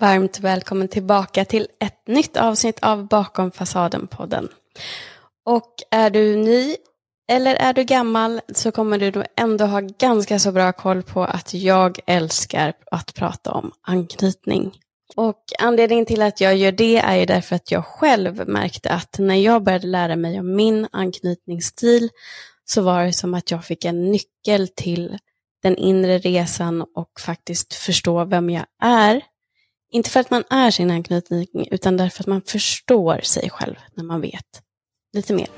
Varmt välkommen tillbaka till ett nytt avsnitt av Bakom fasaden-podden. Och är du ny eller är du gammal så kommer du då ändå ha ganska så bra koll på att jag älskar att prata om anknytning. Och anledningen till att jag gör det är ju därför att jag själv märkte att när jag började lära mig om min anknytningsstil så var det som att jag fick en nyckel till den inre resan och faktiskt förstå vem jag är. Inte för att man är sin anknytning utan därför att man förstår sig själv när man vet lite mer.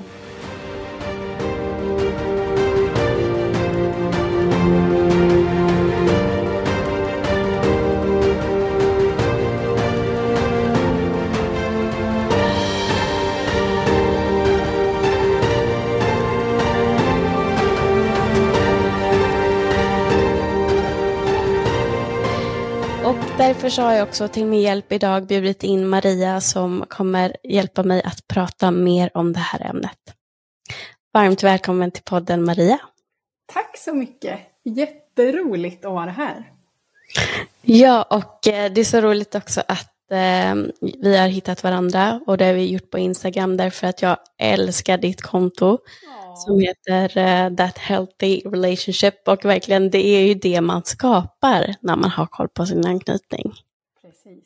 Därför så har jag också till min hjälp idag bjudit in Maria som kommer hjälpa mig att prata mer om det här ämnet. Varmt välkommen till podden Maria. Tack så mycket. Jätteroligt att vara här. Ja, och eh, det är så roligt också att eh, vi har hittat varandra och det har vi gjort på Instagram därför att jag älskar ditt konto som heter uh, That Healthy Relationship och verkligen det är ju det man skapar när man har koll på sin anknytning. Precis.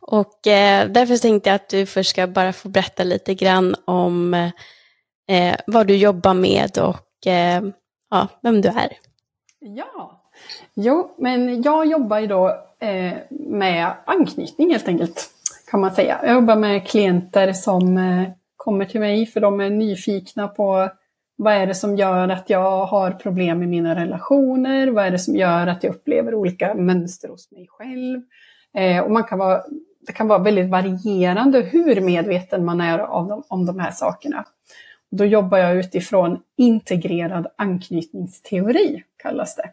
Och uh, därför tänkte jag att du först ska bara få berätta lite grann om uh, vad du jobbar med och ja, vem du är. Ja, jo, men jag jobbar ju då med anknytning helt enkelt kan man säga. Jag jobbar med klienter som kommer till mig för de är nyfikna på vad är det som gör att jag har problem i mina relationer? Vad är det som gör att jag upplever olika mönster hos mig själv? Eh, och man kan vara, det kan vara väldigt varierande hur medveten man är av de, om de här sakerna. Då jobbar jag utifrån integrerad anknytningsteori, kallas det.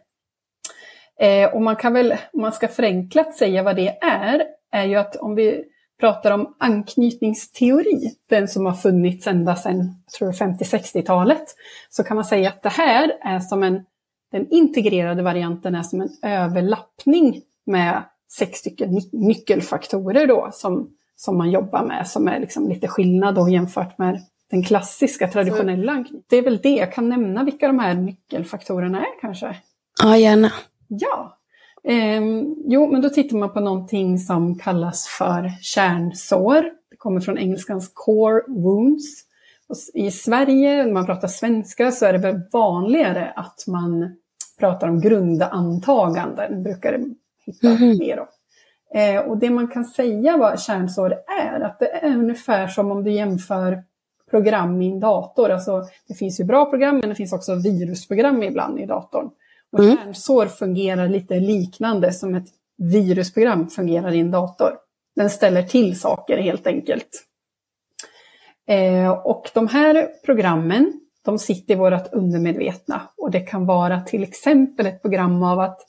Eh, och man kan väl, om man ska förenklat säga vad det är, är ju att om vi pratar om anknytningsteori, den som har funnits ända sedan 50-60-talet, så kan man säga att det här är som en, den integrerade varianten är som en överlappning med sex stycken nyckelfaktorer då som, som man jobbar med, som är liksom lite skillnad då jämfört med den klassiska traditionella anknytningen. Det är väl det, jag kan nämna vilka de här nyckelfaktorerna är kanske? Ja, gärna. Ja, Eh, jo, men då tittar man på någonting som kallas för kärnsår. Det kommer från engelskans core wounds. Och I Sverige, när man pratar svenska, så är det väl vanligare att man pratar om grundantaganden, brukar det hitta mm mer om. Eh, och det man kan säga vad kärnsår är, att det är ungefär som om du jämför program i en dator. Alltså, det finns ju bra program, men det finns också virusprogram ibland i datorn. Och mm. kärnsår fungerar lite liknande som ett virusprogram fungerar i en dator. Den ställer till saker helt enkelt. Eh, och de här programmen, de sitter i vårt undermedvetna. Och det kan vara till exempel ett program av att,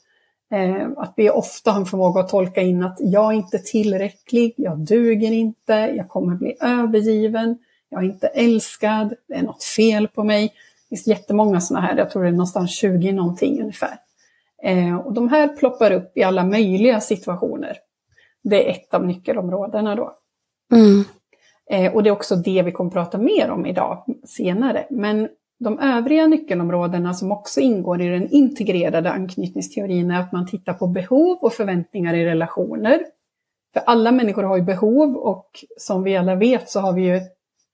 eh, att vi ofta har en förmåga att tolka in att jag är inte tillräcklig, jag duger inte, jag kommer bli övergiven, jag är inte älskad, det är något fel på mig. Finns jättemånga sådana här, jag tror det är någonstans 20 någonting ungefär. Eh, och de här ploppar upp i alla möjliga situationer. Det är ett av nyckelområdena då. Mm. Eh, och det är också det vi kommer prata mer om idag senare. Men de övriga nyckelområdena som också ingår i den integrerade anknytningsteorin är att man tittar på behov och förväntningar i relationer. För alla människor har ju behov och som vi alla vet så har vi ju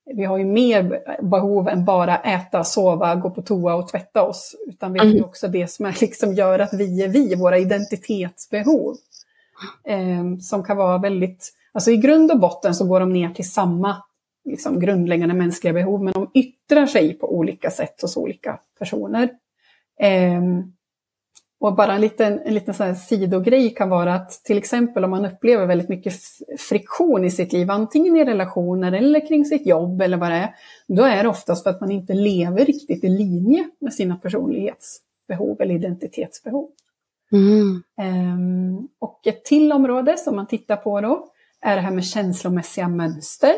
vi har ju mer behov än bara äta, sova, gå på toa och tvätta oss. Utan vi har mm. också det som är, liksom gör att vi är vi, våra identitetsbehov. Eh, som kan vara väldigt, alltså i grund och botten så går de ner till samma liksom, grundläggande mänskliga behov, men de yttrar sig på olika sätt hos olika personer. Eh, och bara en liten, en liten sån sidogrej kan vara att till exempel om man upplever väldigt mycket friktion i sitt liv, antingen i relationer eller kring sitt jobb eller vad det är, då är det oftast för att man inte lever riktigt i linje med sina personlighetsbehov eller identitetsbehov. Mm. Um, och ett till område som man tittar på då är det här med känslomässiga mönster.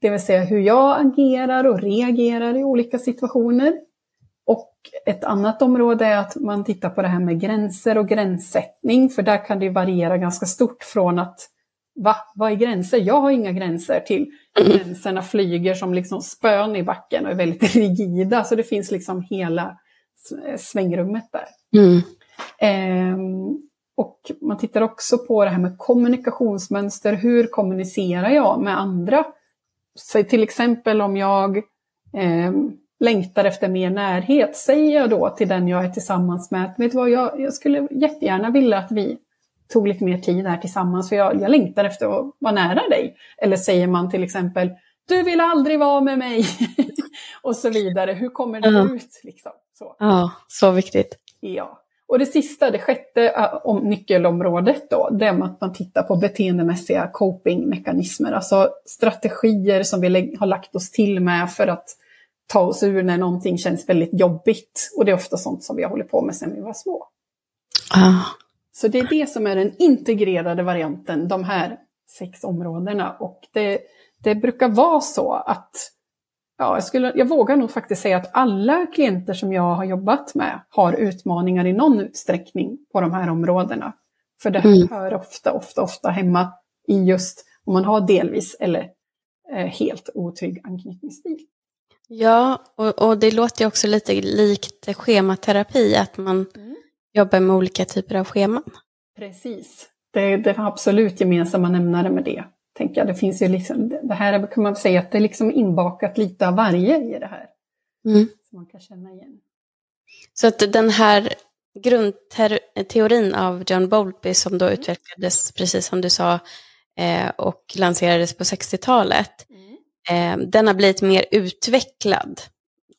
Det vill säga hur jag agerar och reagerar i olika situationer. Och ett annat område är att man tittar på det här med gränser och gränssättning, för där kan det variera ganska stort från att va, vad är gränser? Jag har inga gränser till gränserna flyger som liksom spön i backen och är väldigt rigida, så det finns liksom hela svängrummet där. Mm. Ehm, och man tittar också på det här med kommunikationsmönster. Hur kommunicerar jag med andra? Så till exempel om jag eh, längtar efter mer närhet, säger jag då till den jag är tillsammans med vet du vad, jag, jag skulle jättegärna vilja att vi tog lite mer tid här tillsammans, för jag, jag längtar efter att vara nära dig. Eller säger man till exempel, du vill aldrig vara med mig, och så vidare. Hur kommer det mm. ut? Liksom? Så. Ja, så viktigt. Ja. Och det sista, det sjätte om nyckelområdet då, det är att man tittar på beteendemässiga copingmekanismer, alltså strategier som vi har lagt oss till med för att ta oss ur när någonting känns väldigt jobbigt. Och det är ofta sånt som vi har hållit på med sedan vi var små. Ah. Så det är det som är den integrerade varianten, de här sex områdena. Och det, det brukar vara så att ja, jag, skulle, jag vågar nog faktiskt säga att alla klienter som jag har jobbat med har utmaningar i någon utsträckning på de här områdena. För det mm. hör ofta, ofta, ofta hemma i just om man har delvis eller eh, helt otrygg anknytningsstil. Ja, och, och, det låter ju också lite likt schematerapi, att man mm. jobbar med olika typer av scheman. Precis, det, det är absolut gemensamma nämnare med det tänker jag. Det finns ju liksom, det här kan man säga att det är liksom inbakat lite av varje i det här. Mm. Som man kan känna igen. Så att den här grundteorin av John Bowlby som då mm. utvecklades, precis som du sa, eh, och lanserades på 60-talet, mm. Eh, den har blivit mer utvecklad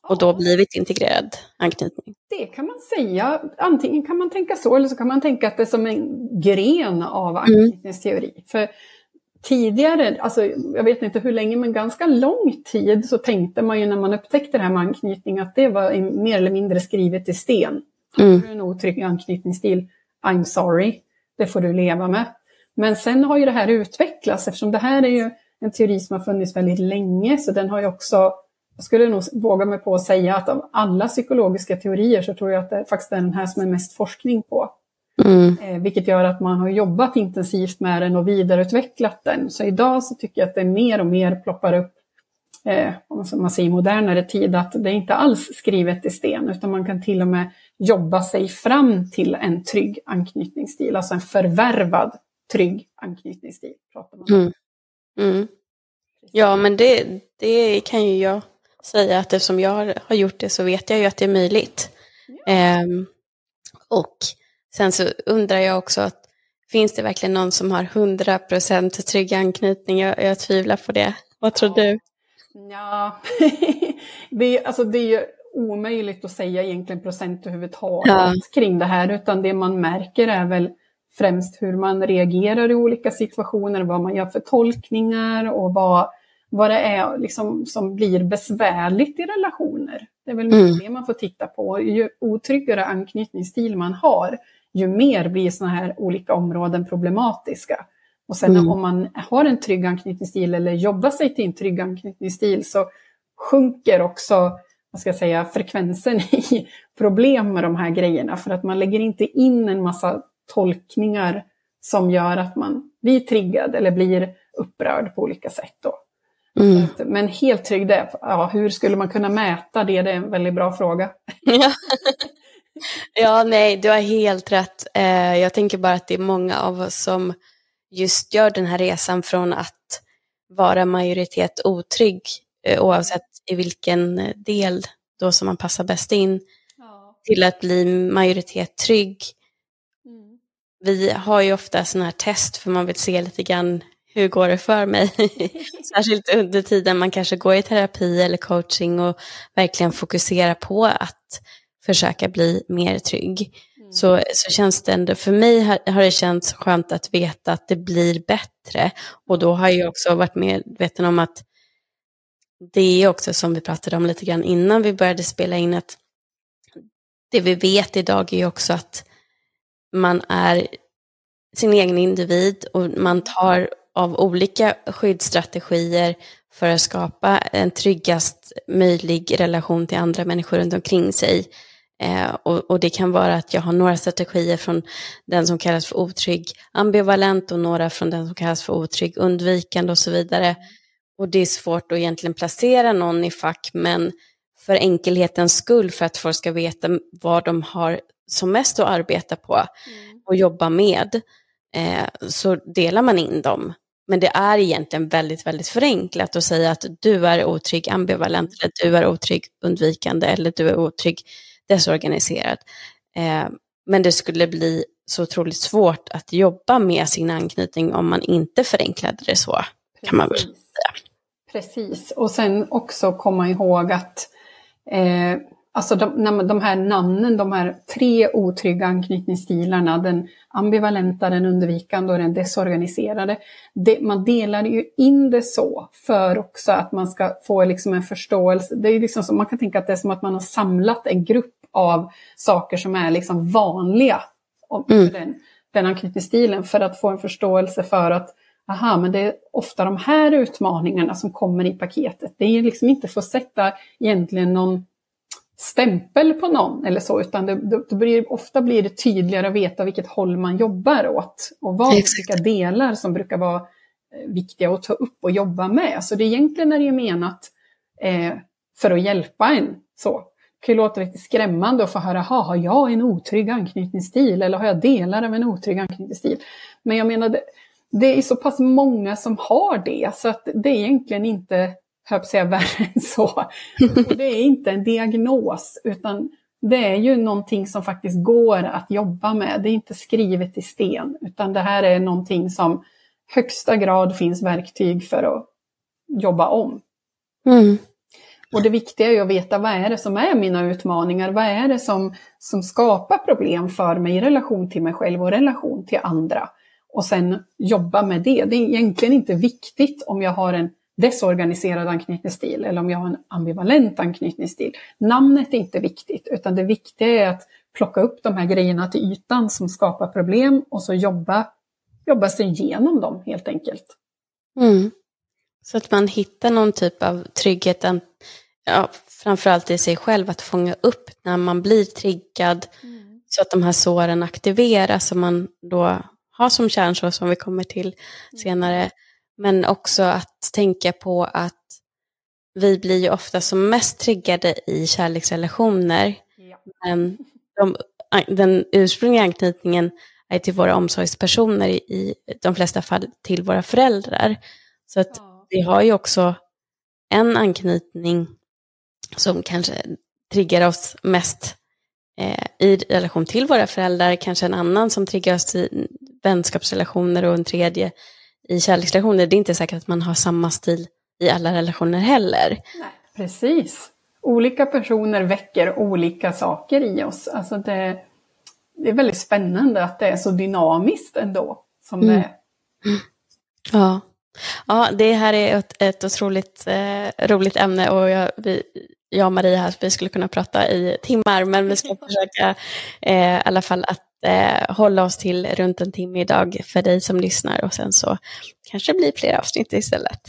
och då blivit integrerad anknytning. Det kan man säga. Antingen kan man tänka så eller så kan man tänka att det är som en gren av mm. anknytningsteori. Mm. För tidigare, alltså jag vet inte hur länge, men ganska lång tid så tänkte man ju när man upptäckte det här med anknytning att det var mer eller mindre skrivet i sten. Mm. Har du en otrygg anknytningsstil, I'm sorry, det får du leva med. Men sen har ju det här utvecklats eftersom det här är ju en teori som har funnits väldigt länge så den har ju också, jag skulle nog våga mig på att säga att av alla psykologiska teorier så tror jag att det faktiskt är den här som är mest forskning på. Mm. Eh, vilket gör att man har jobbat intensivt med den och vidareutvecklat den. Så idag så tycker jag att det mer och mer ploppar upp, eh, om man säger i modernare tid, att det är inte alls skrivet i sten, utan man kan till och med jobba sig fram till en trygg anknytningsstil, alltså en förvärvad trygg anknytningsstil. Pratar man mm. Mm. Ja, men det, det kan ju jag säga att eftersom jag har gjort det så vet jag ju att det är möjligt. Ja. Um, och Sen så undrar jag också, att, finns det verkligen någon som har 100% trygg anknytning? Jag, jag tvivlar på det. Vad tror ja. du? Ja, det, alltså det är ju omöjligt att säga egentligen procent överhuvudtaget ja. kring det här, utan det man märker är väl främst hur man reagerar i olika situationer, vad man gör för tolkningar och vad, vad det är liksom som blir besvärligt i relationer. Det är väl mm. det man får titta på. Ju otryggare anknytningsstil man har, ju mer blir sådana här olika områden problematiska. Och sen mm. om man har en trygg anknytningsstil eller jobbar sig till en trygg anknytningsstil så sjunker också vad ska jag säga, frekvensen i problem med de här grejerna. För att man lägger inte in en massa tolkningar som gör att man blir triggad eller blir upprörd på olika sätt. Då. Mm. Att, men helt trygg, det, ja, hur skulle man kunna mäta det? Det är en väldigt bra fråga. Ja. Nej, du har helt rätt. Eh, jag tänker bara att det är många av oss som just gör den här resan från att vara majoritet otrygg, eh, oavsett i vilken del då som man passar bäst in, ja. till att bli majoritet trygg. Vi har ju ofta sådana här test för man vill se lite grann hur går det för mig? Särskilt under tiden man kanske går i terapi eller coaching och verkligen fokuserar på att försöka bli mer trygg. Mm. Så, så känns det ändå, för mig har, har, det känts skönt att veta att det blir bättre. Och då har jag också varit medveten om att det är också som vi pratade om lite grann innan vi började spela in, att det vi vet idag är också att man är sin egen individ och man tar av olika skyddsstrategier för att skapa en tryggast möjlig relation till andra människor runt omkring sig. Eh, och, och, det kan vara att jag har några strategier från den som kallas för otrygg ambivalent och några från den som kallas för otrygg undvikande och så vidare. Och det är svårt att egentligen placera någon i fack, men för enkelhetens skull, för att folk ska veta vad de har som mest att arbeta på mm. och jobba med, eh, så delar man in dem. Men det är egentligen väldigt, väldigt förenklat att säga att du är otrygg ambivalent, eller du är otrygg undvikande, eller du är otrygg desorganiserad. Eh, men det skulle bli så otroligt svårt att jobba med sin anknytning om man inte förenklade det så, kan man väl säga. Precis, och sen också komma ihåg att eh, alltså de, de här namnen, de här tre otrygga anknytningsstilarna, den ambivalenta, den undvikande och den desorganiserade, det, man delar ju in det så för också att man ska få liksom en förståelse. Det är liksom så, man kan tänka att det är som att man har samlat en grupp av saker som är liksom vanliga mm. för den, den anknytningsstilen för att få en förståelse för att aha, men det är ofta de här utmaningarna som kommer i paketet. Det är liksom inte för att sätta egentligen någon stämpel på någon eller så, utan det, det blir, ofta blir det tydligare att veta vilket håll man jobbar åt och vad vilka delar som brukar vara eh, viktiga att ta upp och jobba med. Så det egentligen är det ju menat eh, för att hjälpa en. Så. Det kan ju låta lite skrämmande att få höra, har jag en otrygg anknytningsstil eller har jag delar av en otrygg anknytningsstil? Men jag menar, det, det är så pass många som har det så att det är egentligen inte höll säga värre än så. Och det är inte en diagnos, utan det är ju någonting som faktiskt går att jobba med. Det är inte skrivet i sten, utan det här är någonting som högsta grad finns verktyg för att jobba om. Mm. Och det viktiga är ju att veta vad är det som är mina utmaningar? Vad är det som, som skapar problem för mig i relation till mig själv och relation till andra? Och sen jobba med det. Det är egentligen inte viktigt om jag har en desorganiserad anknytningsstil eller om jag har en ambivalent anknytningsstil. Namnet är inte viktigt, utan det viktiga är att plocka upp de här grejerna till ytan som skapar problem och så jobba, jobba sig igenom dem helt enkelt. Mm. Så att man hittar någon typ av trygghet, ja, framförallt i sig själv, att fånga upp när man blir triggad mm. så att de här såren aktiveras och man då har som kärnsår som vi kommer till mm. senare men också att tänka på att vi blir ju ofta som mest triggade i kärleksrelationer. Ja. Men de, den ursprungliga anknytningen är till våra omsorgspersoner, i de flesta fall till våra föräldrar. Så att ja. vi har ju också en anknytning som kanske triggar oss mest eh, i relation till våra föräldrar, kanske en annan som triggar oss i vänskapsrelationer och en tredje i kärleksrelationer, det är inte säkert att man har samma stil i alla relationer heller. Nej, precis. Olika personer väcker olika saker i oss. Alltså det, det är väldigt spännande att det är så dynamiskt ändå som mm. det är. Ja. ja, det här är ett, ett otroligt eh, roligt ämne och jag, vi, jag och Maria här, vi skulle kunna prata i timmar, men vi ska försöka eh, i alla fall att eh, hålla oss till runt en timme idag för dig som lyssnar och sen så kanske det blir fler avsnitt istället.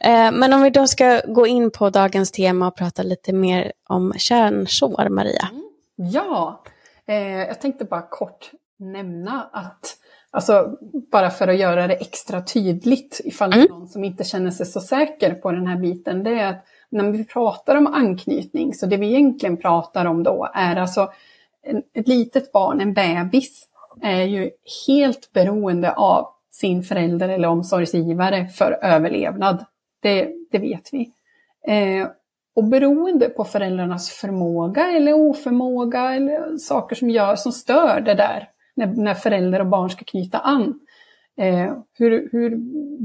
Eh, men om vi då ska gå in på dagens tema och prata lite mer om kärnsår, Maria. Mm. Ja, eh, jag tänkte bara kort nämna att Alltså bara för att göra det extra tydligt ifall mm. någon som inte känner sig så säker på den här biten, det är att när vi pratar om anknytning, så det vi egentligen pratar om då är alltså en, ett litet barn, en bebis, är ju helt beroende av sin förälder eller omsorgsgivare för överlevnad. Det, det vet vi. Eh, och beroende på föräldrarnas förmåga eller oförmåga eller saker som gör som stör det där när, när förälder och barn ska knyta an. Eh, hur, hur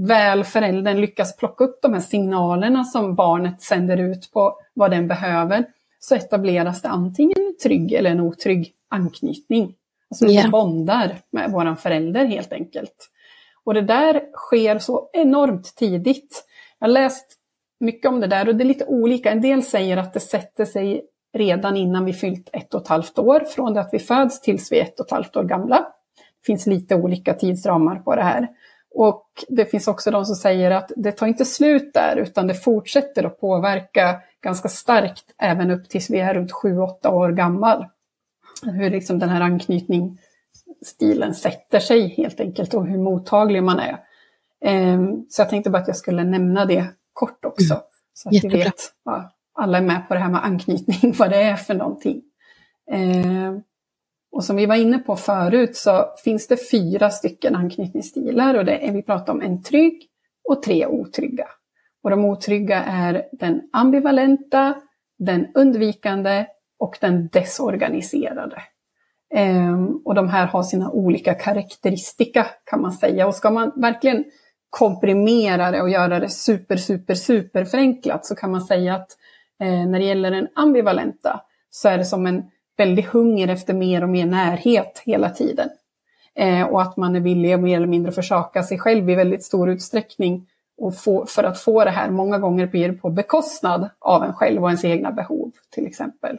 väl föräldern lyckas plocka upp de här signalerna som barnet sänder ut på vad den behöver så etableras det antingen en trygg eller en otrygg anknytning. Alltså vi yeah. bondar med våran förälder helt enkelt. Och det där sker så enormt tidigt. Jag har läst mycket om det där och det är lite olika. En del säger att det sätter sig redan innan vi fyllt ett och ett halvt år, från det att vi föds tills vi är ett och ett halvt år gamla. Finns lite olika tidsramar på det här. Och det finns också de som säger att det tar inte slut där utan det fortsätter att påverka ganska starkt även upp tills vi är runt 7-8 år gammal. Hur liksom den här anknytningsstilen sätter sig helt enkelt och hur mottaglig man är. Ehm, så jag tänkte bara att jag skulle nämna det kort också. Mm. Så att Jättebra. vi vet, ja, alla är med på det här med anknytning, vad det är för någonting. Och som vi var inne på förut så finns det fyra stycken anknytningsstilar och det är, vi pratar om en trygg och tre otrygga. Och de otrygga är den ambivalenta, den undvikande och den desorganiserade. Ehm, och de här har sina olika karaktäristika kan man säga. Och ska man verkligen komprimera det och göra det super, super, super förenklat så kan man säga att eh, när det gäller den ambivalenta så är det som en väldig hunger efter mer och mer närhet hela tiden. Eh, och att man är villig att mer eller mindre försaka sig själv i väldigt stor utsträckning och få, för att få det här. Många gånger blir det på bekostnad av en själv och ens egna behov till exempel.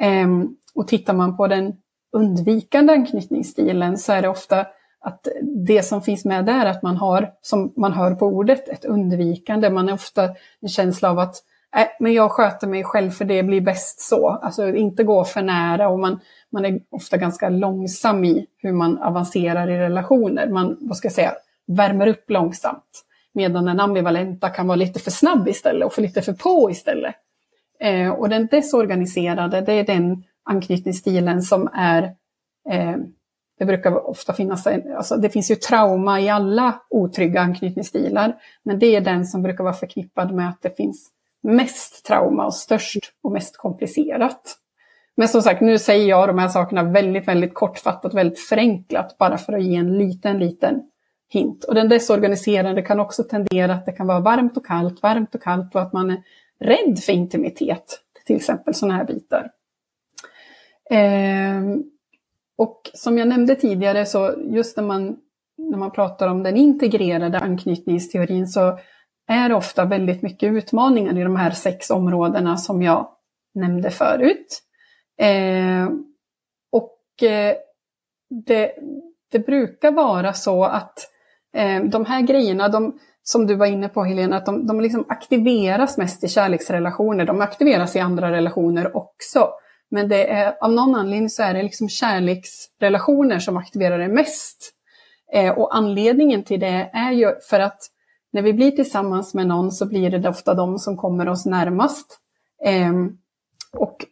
Eh, och tittar man på den undvikande anknytningsstilen så är det ofta att det som finns med där, att man har, som man hör på ordet, ett undvikande. Man är ofta en känsla av att äh, men jag sköter mig själv för det blir bäst så. Alltså inte gå för nära och man, man är ofta ganska långsam i hur man avancerar i relationer. Man, vad ska jag säga, värmer upp långsamt. Medan den ambivalenta kan vara lite för snabb istället och för lite för på istället. Eh, och den desorganiserade, det är den anknytningsstilen som är eh, det brukar ofta finnas, alltså det finns ju trauma i alla otrygga anknytningsstilar, men det är den som brukar vara förknippad med att det finns mest trauma och störst och mest komplicerat. Men som sagt, nu säger jag de här sakerna väldigt, väldigt kortfattat, väldigt förenklat, bara för att ge en liten, liten hint. Och den desorganiserade kan också tendera att det kan vara varmt och kallt, varmt och kallt och att man är rädd för intimitet, till exempel sådana här bitar. Eh, och som jag nämnde tidigare, så just när man, när man pratar om den integrerade anknytningsteorin så är ofta väldigt mycket utmaningar i de här sex områdena som jag nämnde förut. Eh, och eh, det, det, brukar vara så att eh, de här grejerna, de, som du var inne på Helena, att de, de liksom aktiveras mest i kärleksrelationer. De aktiveras i andra relationer också. Men det är, av någon anledning så är det liksom kärleksrelationer som aktiverar det mest. Eh, och anledningen till det är ju för att när vi blir tillsammans med någon så blir det ofta de som kommer oss närmast. Eh, och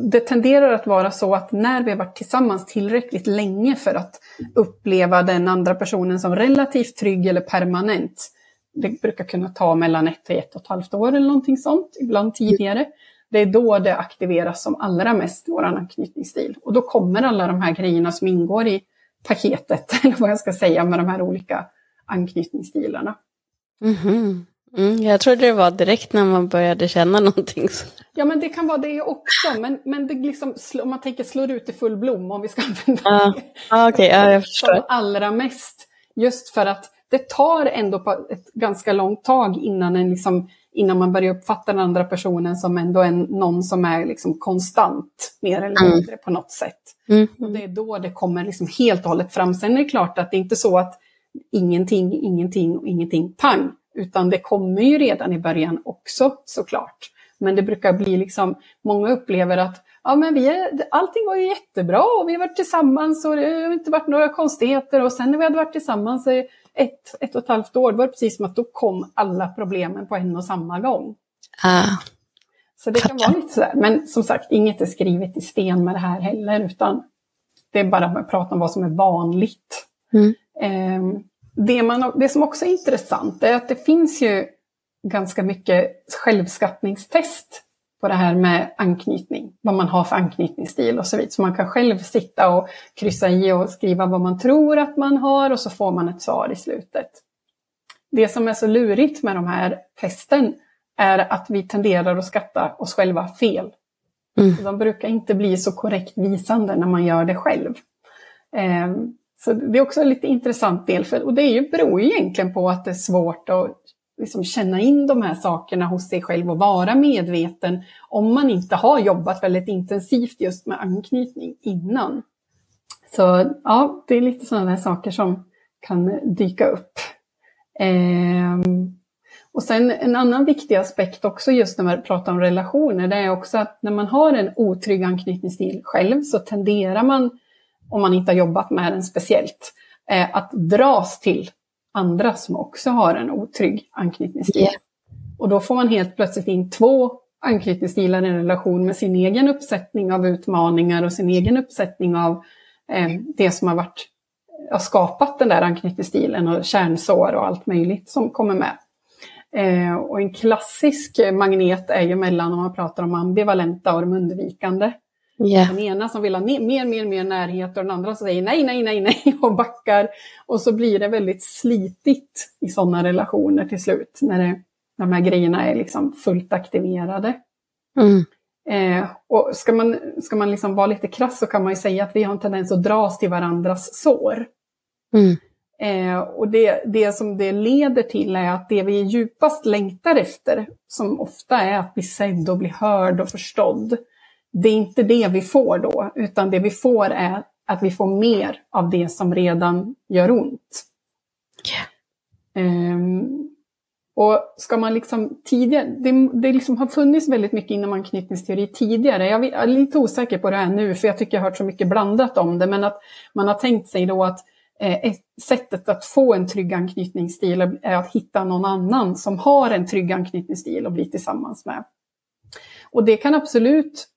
det tenderar att vara så att när vi har varit tillsammans tillräckligt länge för att uppleva den andra personen som relativt trygg eller permanent, det brukar kunna ta mellan ett till ett och ett halvt år eller någonting sånt, ibland tidigare det är då det aktiveras som allra mest, vår anknytningsstil. Och då kommer alla de här grejerna som ingår i paketet, eller vad jag ska säga, med de här olika anknytningsstilarna. Mm -hmm. mm, jag trodde det var direkt när man började känna någonting. Ja, men det kan vara det också. Men, men det liksom, om man tänker slår ut i full blom, om vi ska använda ah, det. Ah, okay. ah, jag förstår. Som allra mest. Just för att det tar ändå ett ganska långt tag innan en liksom innan man börjar uppfatta den andra personen som ändå en, någon som är liksom konstant, mer eller mm. mindre mm. på något sätt. Mm. Och det är då det kommer liksom helt och hållet fram. Sen är det klart att det är inte så att ingenting, ingenting och ingenting, pang, utan det kommer ju redan i början också såklart. Men det brukar bli liksom, många upplever att ja, men vi är, allting var ju jättebra och vi har varit tillsammans och det har inte varit några konstigheter och sen när vi hade varit tillsammans ett, ett och ett halvt år, var det precis som att då kom alla problemen på en och samma gång. Ah. Så det kan vara lite sådär, men som sagt, inget är skrivet i sten med det här heller, utan det är bara att prata om vad som är vanligt. Mm. Eh, det, man, det som också är intressant är att det finns ju ganska mycket självskattningstest på det här med anknytning, vad man har för anknytningsstil och så vidare. Så man kan själv sitta och kryssa i och skriva vad man tror att man har och så får man ett svar i slutet. Det som är så lurigt med de här testen är att vi tenderar att skatta oss själva fel. Mm. de brukar inte bli så korrekt visande när man gör det själv. Så det är också en lite intressant del, för, och det är ju, beror ju egentligen på att det är svårt att liksom känna in de här sakerna hos sig själv och vara medveten om man inte har jobbat väldigt intensivt just med anknytning innan. Så ja, det är lite sådana där saker som kan dyka upp. Ehm. och sen en annan viktig aspekt också just när man pratar om relationer, det är också att när man har en otrygg anknytningsstil själv så tenderar man, om man inte har jobbat med den speciellt, eh, att dras till andra som också har en otrygg anknytningsstil. Yeah. Och då får man helt plötsligt in två anknytningsstilar i en relation med sin egen uppsättning av utmaningar och sin egen uppsättning av eh, det som har varit, har skapat den där anknytningsstilen och kärnsår och allt möjligt som kommer med. Eh, och en klassisk magnet är ju mellan, om man pratar om ambivalenta och de undvikande. Yeah. Den ena som vill ha mer, mer, mer närhet och den andra som säger nej, nej, nej, nej och backar. Och så blir det väldigt slitigt i sådana relationer till slut, när det, de här grejerna är liksom fullt aktiverade. Mm. Eh, och ska man, ska man liksom vara lite krass så kan man ju säga att vi har en tendens att dras till varandras sår. Mm. Eh, och det, det som det leder till är att det vi djupast längtar efter, som ofta är att bli sedd och bli hörd och förstådd, det är inte det vi får då, utan det vi får är att vi får mer av det som redan gör ont. Yeah. Um, och ska man liksom tidigare, det, det liksom har funnits väldigt mycket inom anknytningsteori tidigare. Jag är lite osäker på det här nu, för jag tycker jag har hört så mycket blandat om det, men att man har tänkt sig då att eh, sättet att få en trygg anknytningsstil är att hitta någon annan som har en trygg anknytningsstil och bli tillsammans med. Och det kan absolut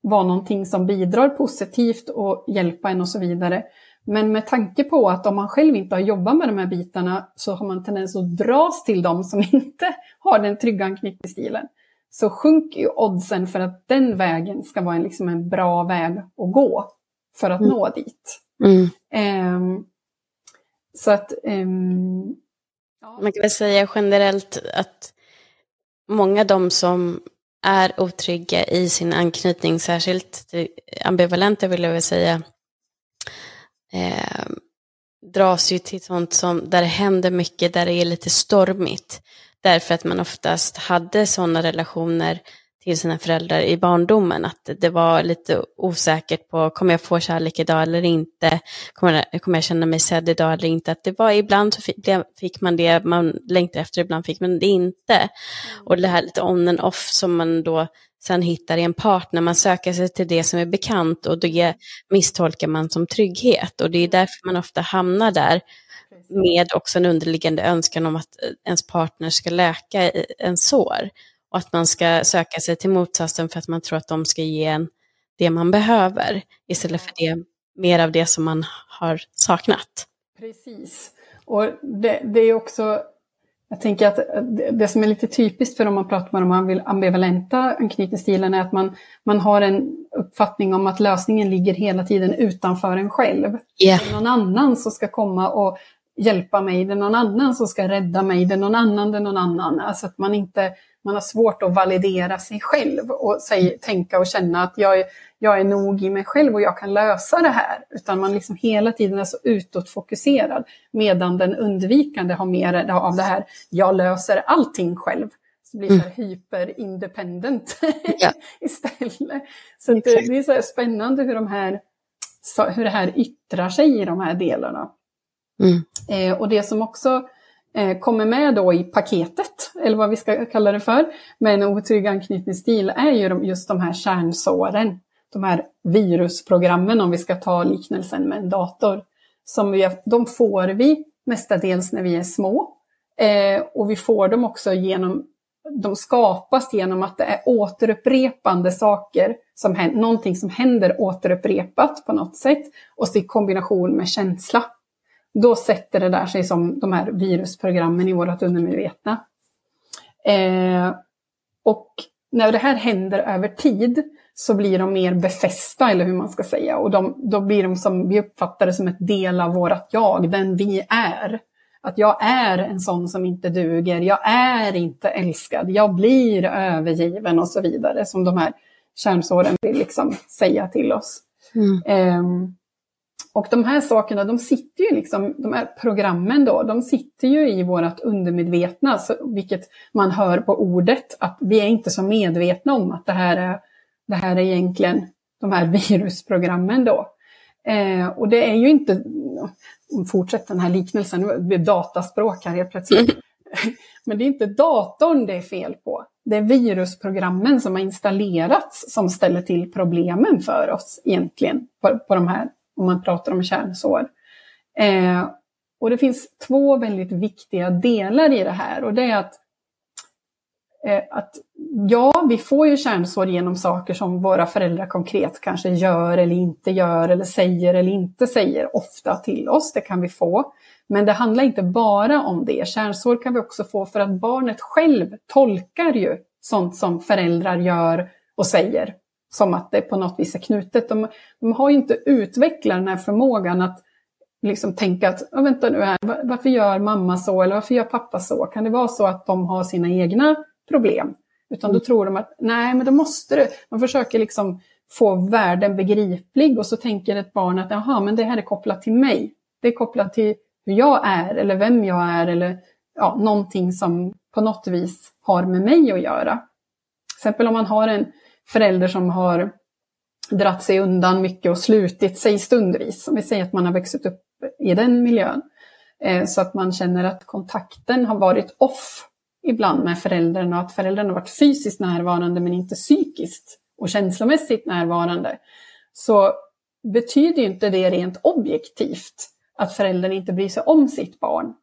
vara någonting som bidrar positivt och hjälpa en och så vidare. Men med tanke på att om man själv inte har jobbat med de här bitarna så har man tendens att dras till dem som inte har den trygga anknytningsstilen. Så sjunker ju oddsen för att den vägen ska vara en, liksom en bra väg att gå för att mm. nå dit. Mm. Um, så att... Um, ja. Man kan väl säga generellt att många av de som är otrygga i sin anknytning, särskilt ambivalenta vill jag väl säga, eh, dras ju till sånt som, där det händer mycket, där det är lite stormigt. Därför att man oftast hade sådana relationer till sina föräldrar i barndomen. Att det var lite osäkert på, kommer jag få kärlek idag eller inte? Kommer, kommer jag känna mig sedd idag eller inte? Att det var ibland så fick, fick man det man längtade efter, ibland fick man det inte. Mm. Och det här lite on and off som man då sen hittar i en partner, man söker sig till det som är bekant och det misstolkar man som trygghet. Och det är därför man ofta hamnar där med också en underliggande önskan om att ens partner ska läka en sår. Och att man ska söka sig till motsatsen för att man tror att de ska ge en det man behöver istället för det, mer av det som man har saknat. Precis. Och det, det är också, jag tänker att det som är lite typiskt för om man pratar med de ambivalenta anknytningsstilen är att man, man har en uppfattning om att lösningen ligger hela tiden utanför en själv. Yeah. Det är någon annan som ska komma och hjälpa mig, det är någon annan som ska rädda mig, det är någon annan, det är någon annan. Alltså att man inte man har svårt att validera sig själv och säg, tänka och känna att jag är, jag är nog i mig själv och jag kan lösa det här. Utan man liksom hela tiden är så utåtfokuserad. Medan den undvikande har mer av det här, jag löser allting själv. Så blir det mm. hyperindependent ja. istället. Så det, det, är så spännande hur, de här, hur det här yttrar sig i de här delarna. Mm. Eh, och det som också Eh, kommer med då i paketet, eller vad vi ska kalla det för, med en otrygg anknytningsstil är ju just de här kärnsåren. De här virusprogrammen, om vi ska ta liknelsen med en dator. Som vi, de får vi mestadels när vi är små. Eh, och vi får dem också genom, de skapas genom att det är återupprepande saker, som, någonting som händer återupprepat på något sätt, och i kombination med känsla då sätter det där sig som de här virusprogrammen i vårt undermedvetna. Eh, och när det här händer över tid så blir de mer befästa, eller hur man ska säga. Och de, då blir de som, vi uppfattar det som ett del av vårt jag, den vi är. Att jag är en sån som inte duger, jag är inte älskad, jag blir övergiven och så vidare. Som de här kärnsåren vill liksom säga till oss. Mm. Eh, och de här sakerna, de sitter ju liksom, de här programmen då, de sitter ju i vårt undermedvetna, så, vilket man hör på ordet, att vi är inte så medvetna om att det här är, det här är egentligen de här virusprogrammen då. Eh, och det är ju inte, fortsätt den här liknelsen, nu blir dataspråk här helt plötsligt. Mm. Men det är inte datorn det är fel på. Det är virusprogrammen som har installerats som ställer till problemen för oss egentligen, på, på de här, om man pratar om kärnsår. Eh, och det finns två väldigt viktiga delar i det här och det är att Eh, att ja, vi får ju kärnsår genom saker som våra föräldrar konkret kanske gör eller inte gör eller säger eller inte säger ofta till oss. Det kan vi få. Men det handlar inte bara om det. Kärnsår kan vi också få för att barnet själv tolkar ju sånt som föräldrar gör och säger. Som att det på något vis är knutet. De, de har ju inte utvecklat den här förmågan att liksom tänka att, vänta nu här, varför gör mamma så eller varför gör pappa så? Kan det vara så att de har sina egna problem. Utan då mm. tror de att nej, men då måste du. Man försöker liksom få världen begriplig och så tänker ett barn att jaha, men det här är kopplat till mig. Det är kopplat till hur jag är eller vem jag är eller ja, någonting som på något vis har med mig att göra. Till exempel om man har en förälder som har dratt sig undan mycket och slutit sig stundvis. Om vi säger att man har vuxit upp i den miljön. Eh, så att man känner att kontakten har varit off ibland med föräldern och att föräldern har varit fysiskt närvarande men inte psykiskt och känslomässigt närvarande. Så betyder inte det rent objektivt att föräldern inte bryr sig om sitt barn.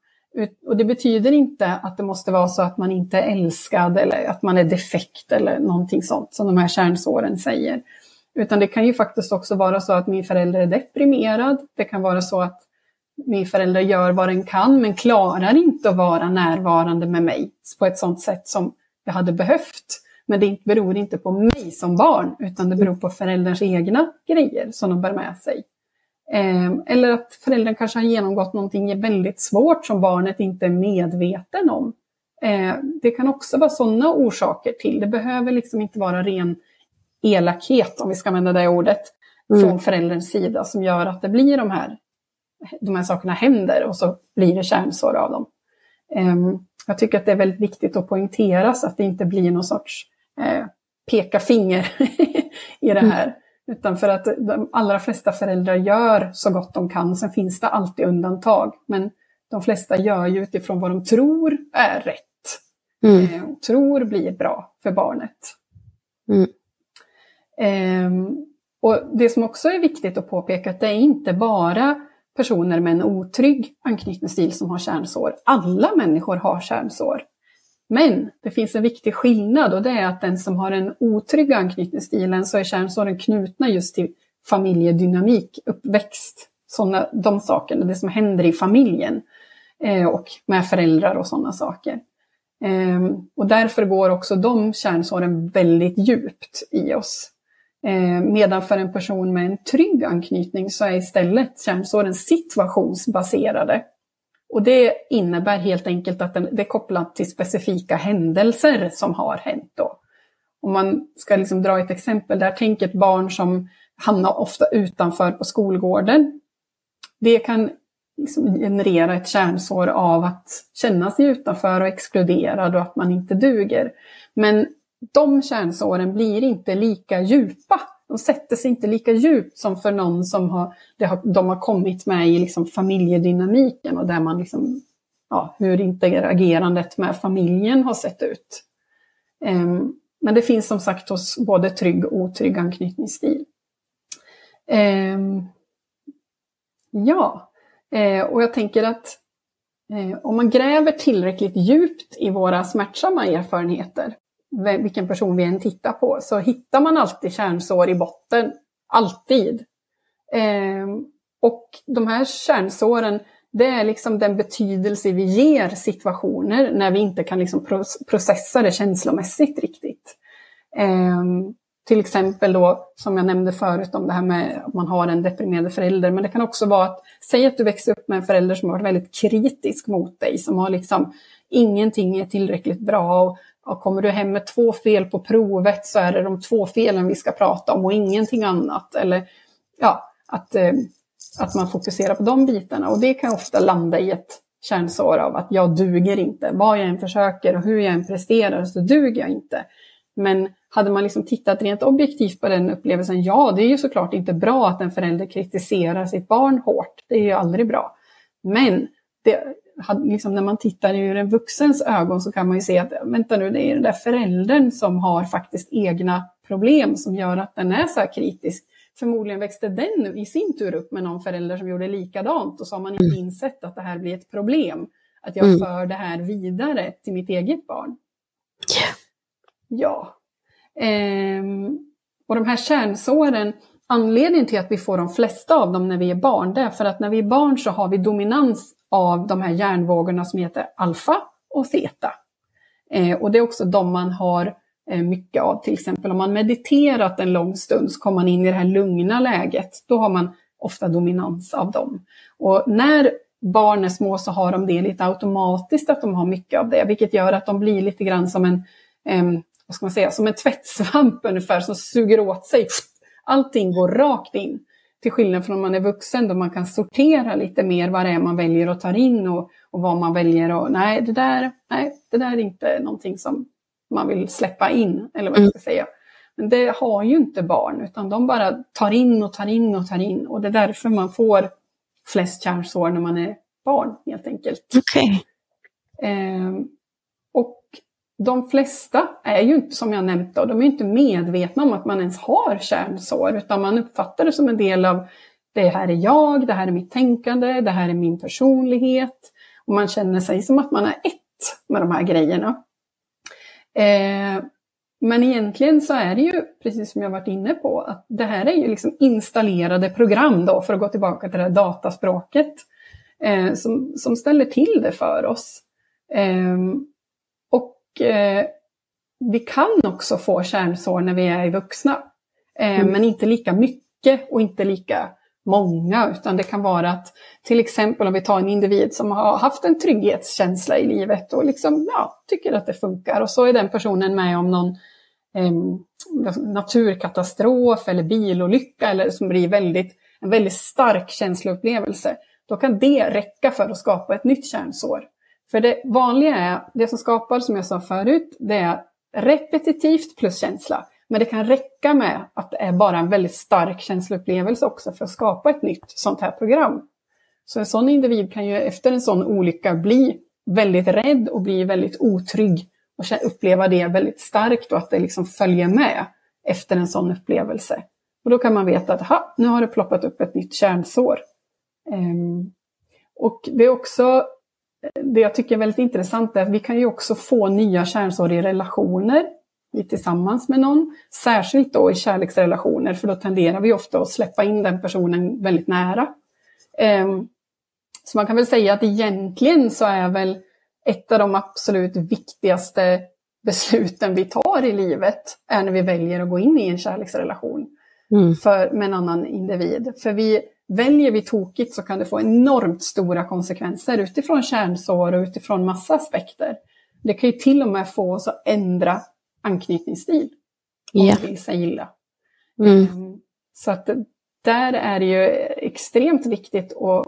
Och det betyder inte att det måste vara så att man inte är älskad eller att man är defekt eller någonting sånt som de här kärnsåren säger. Utan det kan ju faktiskt också vara så att min förälder är deprimerad. Det kan vara så att min förälder gör vad den kan men klarar inte att vara närvarande med mig på ett sådant sätt som jag hade behövt. Men det beror inte på mig som barn utan det beror på förälderns egna grejer som de bär med sig. Ehm, eller att föräldern kanske har genomgått någonting väldigt svårt som barnet inte är medveten om. Ehm, det kan också vara sådana orsaker till. Det behöver liksom inte vara ren elakhet, om vi ska använda det ordet, mm. från förälderns sida som gör att det blir de här de här sakerna händer och så blir det kärnsår av dem. Ehm, jag tycker att det är väldigt viktigt att poängtera så att det inte blir någon sorts eh, peka finger i det här. Utan för att de allra flesta föräldrar gör så gott de kan. Sen finns det alltid undantag. Men de flesta gör ju utifrån vad de tror är rätt. Mm. Eh, tror blir bra för barnet. Mm. Eh, och Det som också är viktigt att påpeka att det är inte bara personer med en otrygg anknytningsstil som har kärnsår. Alla människor har kärnsår. Men det finns en viktig skillnad och det är att den som har en otrygg anknytningsstilen så är kärnsåren knutna just till familjedynamik, uppväxt, såna, de sakerna, det som händer i familjen eh, och med föräldrar och sådana saker. Eh, och därför går också de kärnsåren väldigt djupt i oss. Eh, medan för en person med en trygg anknytning så är istället kärnsåren situationsbaserade. Och det innebär helt enkelt att det är kopplat till specifika händelser som har hänt. Då. Om man ska liksom dra ett exempel där, tänk ett barn som hamnar ofta utanför på skolgården. Det kan liksom generera ett kärnsår av att känna sig utanför och exkluderad och att man inte duger. Men de kärnsåren blir inte lika djupa. De sätter sig inte lika djupt som för någon som har, har de har kommit med i liksom familjedynamiken och där man liksom, ja, hur interagerandet med familjen har sett ut. Um, men det finns som sagt hos både trygg och otrygg anknytningsstil. Um, ja, uh, och jag tänker att eh, om man gräver tillräckligt djupt i våra smärtsamma erfarenheter vilken person vi än tittar på, så hittar man alltid kärnsår i botten. Alltid. Eh, och de här kärnsåren, det är liksom den betydelse vi ger situationer när vi inte kan liksom processa det känslomässigt riktigt. Eh, till exempel då, som jag nämnde förut om det här med att man har en deprimerad förälder, men det kan också vara att, säg att du växer upp med en förälder som har varit väldigt kritisk mot dig, som har liksom ingenting är tillräckligt bra och ja, kommer du hem med två fel på provet så är det de två felen vi ska prata om och ingenting annat. Eller ja, att, eh, att man fokuserar på de bitarna. Och det kan ofta landa i ett kärnsår av att jag duger inte. Vad jag än försöker och hur jag än presterar så duger jag inte. Men hade man liksom tittat rent objektivt på den upplevelsen, ja det är ju såklart inte bra att en förälder kritiserar sitt barn hårt. Det är ju aldrig bra. Men det, liksom när man tittar ur en vuxens ögon så kan man ju se att vänta nu, det är den där föräldern som har faktiskt egna problem som gör att den är så här kritisk. Förmodligen växte den i sin tur upp med någon förälder som gjorde likadant och så har man inte mm. insett att det här blir ett problem. Att jag mm. för det här vidare till mitt eget barn. Yeah. Ja. Ehm, och de här kärnsåren, anledningen till att vi får de flesta av dem när vi är barn, det är för att när vi är barn så har vi dominans av de här hjärnvågorna som heter alfa och zeta. Eh, och det är också de man har eh, mycket av. Till exempel om man mediterat en lång stund så kommer man in i det här lugna läget. Då har man ofta dominans av dem. Och när barn är små så har de det lite automatiskt att de har mycket av det, vilket gör att de blir lite grann som en eh, vad ska man säga, som en tvättsvamp ungefär som suger åt sig. Allting går rakt in. Till skillnad från när man är vuxen då man kan sortera lite mer vad det är man väljer att ta in och, och vad man väljer och nej det, där, nej, det där är inte någonting som man vill släppa in, eller vad jag ska säga. Men det har ju inte barn, utan de bara tar in och tar in och tar in. Och det är därför man får flest kärnsår när man är barn, helt enkelt. Okay. Eh, och de flesta är ju inte, som jag nämnt, då, de är inte medvetna om att man ens har kärnsår, utan man uppfattar det som en del av det här är jag, det här är mitt tänkande, det här är min personlighet. Och man känner sig som att man är ett med de här grejerna. Eh, men egentligen så är det ju, precis som jag varit inne på, att det här är ju liksom installerade program då, för att gå tillbaka till det här dataspråket, eh, som, som ställer till det för oss. Eh, eh, vi kan också få kärnsår när vi är vuxna. Eh, mm. Men inte lika mycket och inte lika många, utan det kan vara att till exempel om vi tar en individ som har haft en trygghetskänsla i livet och liksom, ja, tycker att det funkar och så är den personen med om någon eh, naturkatastrof eller bilolycka eller som blir väldigt, en väldigt stark känsloupplevelse. Då kan det räcka för att skapa ett nytt kärnsår. För det vanliga är, det som skapar, som jag sa förut, det är repetitivt plus känsla. Men det kan räcka med att det är bara en väldigt stark känsloupplevelse också för att skapa ett nytt sånt här program. Så en sån individ kan ju efter en sån olycka bli väldigt rädd och bli väldigt otrygg och uppleva det väldigt starkt och att det liksom följer med efter en sån upplevelse. Och då kan man veta att ha, nu har det ploppat upp ett nytt kärnsår. Um, och det är också det jag tycker är väldigt intressant är att vi kan ju också få nya kärnsår i relationer tillsammans med någon. Särskilt då i kärleksrelationer, för då tenderar vi ofta att släppa in den personen väldigt nära. Ehm, så man kan väl säga att egentligen så är väl ett av de absolut viktigaste besluten vi tar i livet är när vi väljer att gå in i en kärleksrelation mm. för, med en annan individ. För vi Väljer vi tokigt så kan det få enormt stora konsekvenser utifrån kärnsår och utifrån massa aspekter. Det kan ju till och med få oss att ändra anknytningsstil om yeah. vi vill sig illa. Mm. Ehm, så att där är det ju extremt viktigt att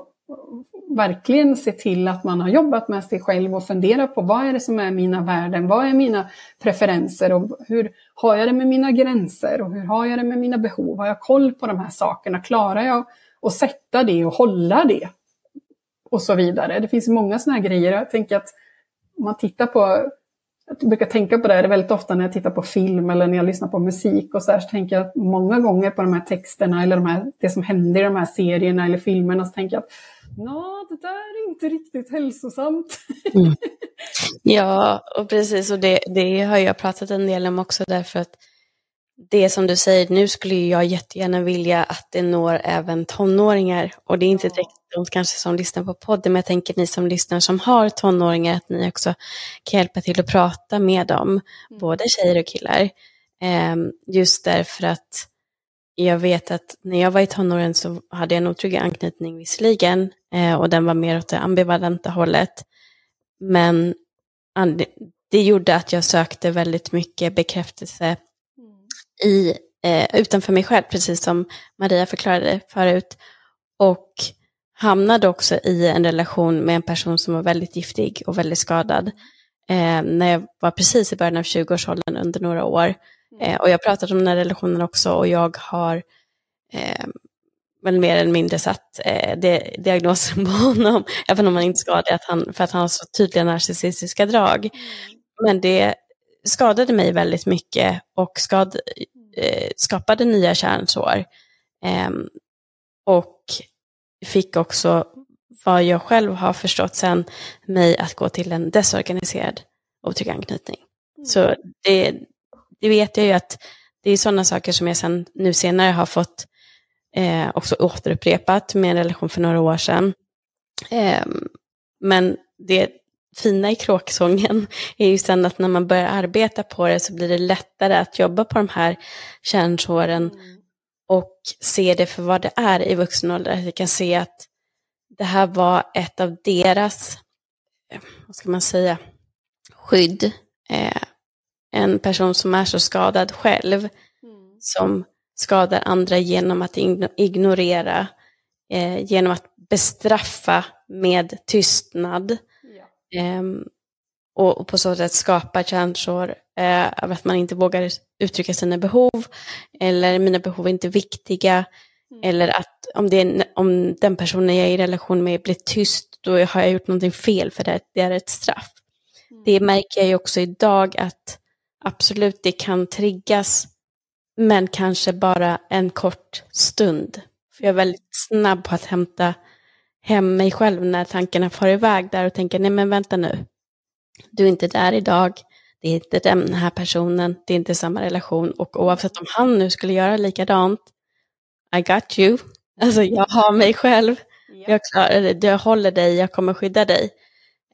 verkligen se till att man har jobbat med sig själv och fundera på vad är det som är mina värden, vad är mina preferenser och hur har jag det med mina gränser och hur har jag det med mina behov, har jag koll på de här sakerna, klarar jag och sätta det och hålla det. Och så vidare. Det finns många sådana här grejer. Jag tänker att om man tittar på, jag brukar tänka på det här väldigt ofta när jag tittar på film eller när jag lyssnar på musik och så här, så tänker jag många gånger på de här texterna eller de här, det som händer i de här serierna eller filmerna, så tänker jag att Nå, det där är inte riktigt hälsosamt. Mm. Ja, och precis, och det, det har jag pratat en del om också därför att det som du säger, nu skulle jag jättegärna vilja att det når även tonåringar. Och det är inte direkt de kanske som lyssnar på podden, men jag tänker ni som lyssnar som har tonåringar, att ni också kan hjälpa till att prata med dem, mm. både tjejer och killar. Ehm, just därför att jag vet att när jag var i tonåren så hade jag en otrygg anknytning visserligen, eh, och den var mer åt det ambivalenta hållet. Men det gjorde att jag sökte väldigt mycket bekräftelse i, eh, utanför mig själv, precis som Maria förklarade förut. Och hamnade också i en relation med en person som var väldigt giftig och väldigt skadad. eh, när jag var precis i början av 20-årsåldern under några år. Eh, och jag pratade om den här relationen också och jag har eh, väl mer eller mindre satt eh, det, diagnosen på honom, även om han inte ska det, att han, för att han har så tydliga narcissistiska drag. Men det skadade mig väldigt mycket och skad, eh, skapade nya kärnsår. Eh, och fick också, vad jag själv har förstått sen, mig att gå till en desorganiserad otrygg anknytning. Mm. Så det, det vet jag ju att det är sådana saker som jag sen nu senare har fått eh, också återupprepat med en relation för några år sedan. Eh, men det fina i kråksången är ju sen att när man börjar arbeta på det så blir det lättare att jobba på de här kärnsåren mm. och se det för vad det är i vuxen ålder. Jag kan se att det här var ett av deras, eh, vad ska man säga, skydd. Eh, en person som är så skadad själv, mm. som skadar andra genom att ignorera, eh, genom att bestraffa med tystnad. Ja. Eh, och, och, på så sätt skapa känslor eh, av att man inte vågar uttrycka sina behov, eller mina behov är inte viktiga, mm. eller att om, det är, om den personen jag är i relation med blir tyst, då har jag gjort någonting fel för det, det är ett straff. Mm. Det märker jag ju också idag att absolut, det kan triggas men kanske bara en kort stund. För jag är väldigt snabb på att hämta hem mig själv när tankarna far iväg där och tänker, nej men vänta nu. Du är inte där idag, det är inte den här personen, det är inte samma relation och oavsett om han nu skulle göra likadant, I got you. Alltså jag har mig själv, jag, klarar det, jag håller dig, jag kommer skydda dig.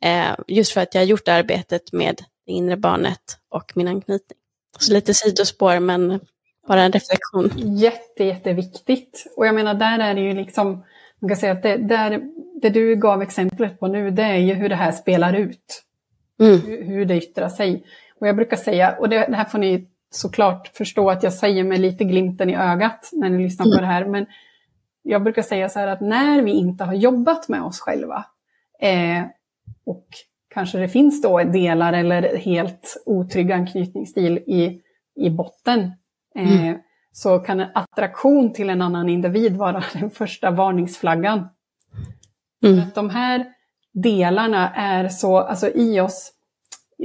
Eh, just för att jag har gjort arbetet med det inre barnet och min anknytning. Så lite sidospår men bara en reflektion. Jätte, jätteviktigt. Och jag menar, där är det ju liksom, man kan säga att det, där, det du gav exemplet på nu, det är ju hur det här spelar ut. Mm. Hur, hur, det yttrar sig. Och jag brukar säga, och det, det, här får ni såklart förstå att jag säger med lite glimten i ögat när ni lyssnar mm. på det här, men jag brukar säga så här att när vi inte har jobbat med oss själva eh, och kanske det finns då delar eller helt otrygg anknytningsstil i, i botten Mm. Så kan en attraktion till en annan individ vara den första varningsflaggan. Mm. Att de här delarna är så, alltså i oss,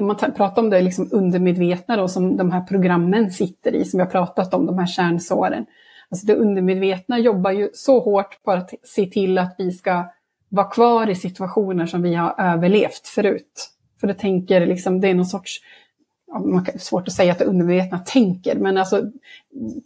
man pratar om det liksom undermedvetna då, som de här programmen sitter i, som vi har pratat om, de här kärnsåren. Alltså det undermedvetna jobbar ju så hårt på att se till att vi ska vara kvar i situationer som vi har överlevt förut. För det tänker liksom, det är någon sorts man kan, svårt att säga att det undermedvetna tänker, men alltså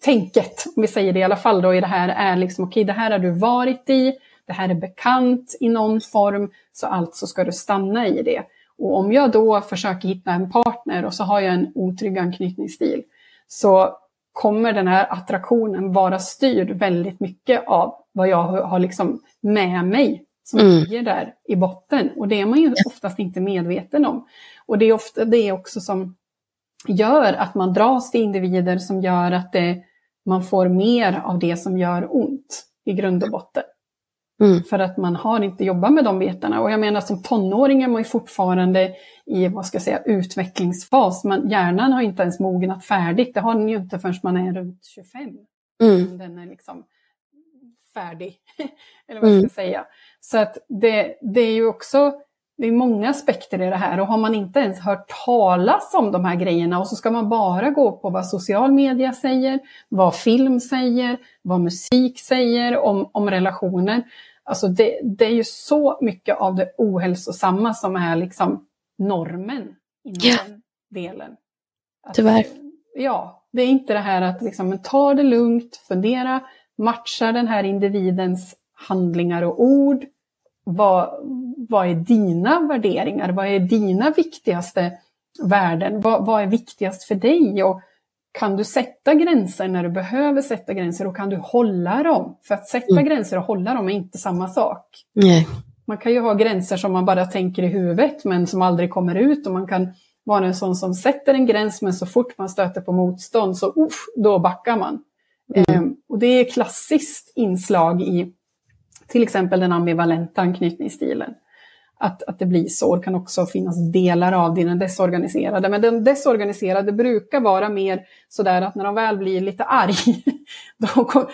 tänket, om vi säger det i alla fall då i det här, är liksom okej, okay, det här har du varit i, det här är bekant i någon form, så alltså ska du stanna i det. Och om jag då försöker hitta en partner och så har jag en otrygg anknytningsstil, så kommer den här attraktionen vara styrd väldigt mycket av vad jag har liksom med mig som mm. ligger där i botten. Och det är man ju oftast inte medveten om. Och det är ofta det också som gör att man dras till individer som gör att det, man får mer av det som gör ont i grund och botten. Mm. För att man har inte jobbat med de bitarna. Och jag menar som tonåring är man ju fortfarande i vad ska jag säga, utvecklingsfas. Men hjärnan har inte ens mognat färdigt. Det har den ju inte förrän man är runt 25. Mm. Den är liksom färdig. Eller vad jag ska mm. säga. Så att det, det är ju också det är många aspekter i det här och har man inte ens hört talas om de här grejerna och så ska man bara gå på vad social media säger, vad film säger, vad musik säger om, om relationer. Alltså det, det är ju så mycket av det ohälsosamma som är liksom normen inom ja. den delen. Att, Tyvärr. Ja, det är inte det här att liksom, ta det lugnt, fundera, matcha den här individens handlingar och ord, vad, vad är dina värderingar? Vad är dina viktigaste värden? Vad, vad är viktigast för dig? Och kan du sätta gränser när du behöver sätta gränser och kan du hålla dem? För att sätta mm. gränser och hålla dem är inte samma sak. Nej. Man kan ju ha gränser som man bara tänker i huvudet men som aldrig kommer ut och man kan vara en sån som sätter en gräns men så fort man stöter på motstånd så uff, då backar man. Mm. Ehm, och det är klassiskt inslag i till exempel den ambivalenta anknytningsstilen. att, att det blir så. Det kan också finnas delar av i den desorganiserade. Men den desorganiserade brukar vara mer sådär att när de väl blir lite arg, då, kom,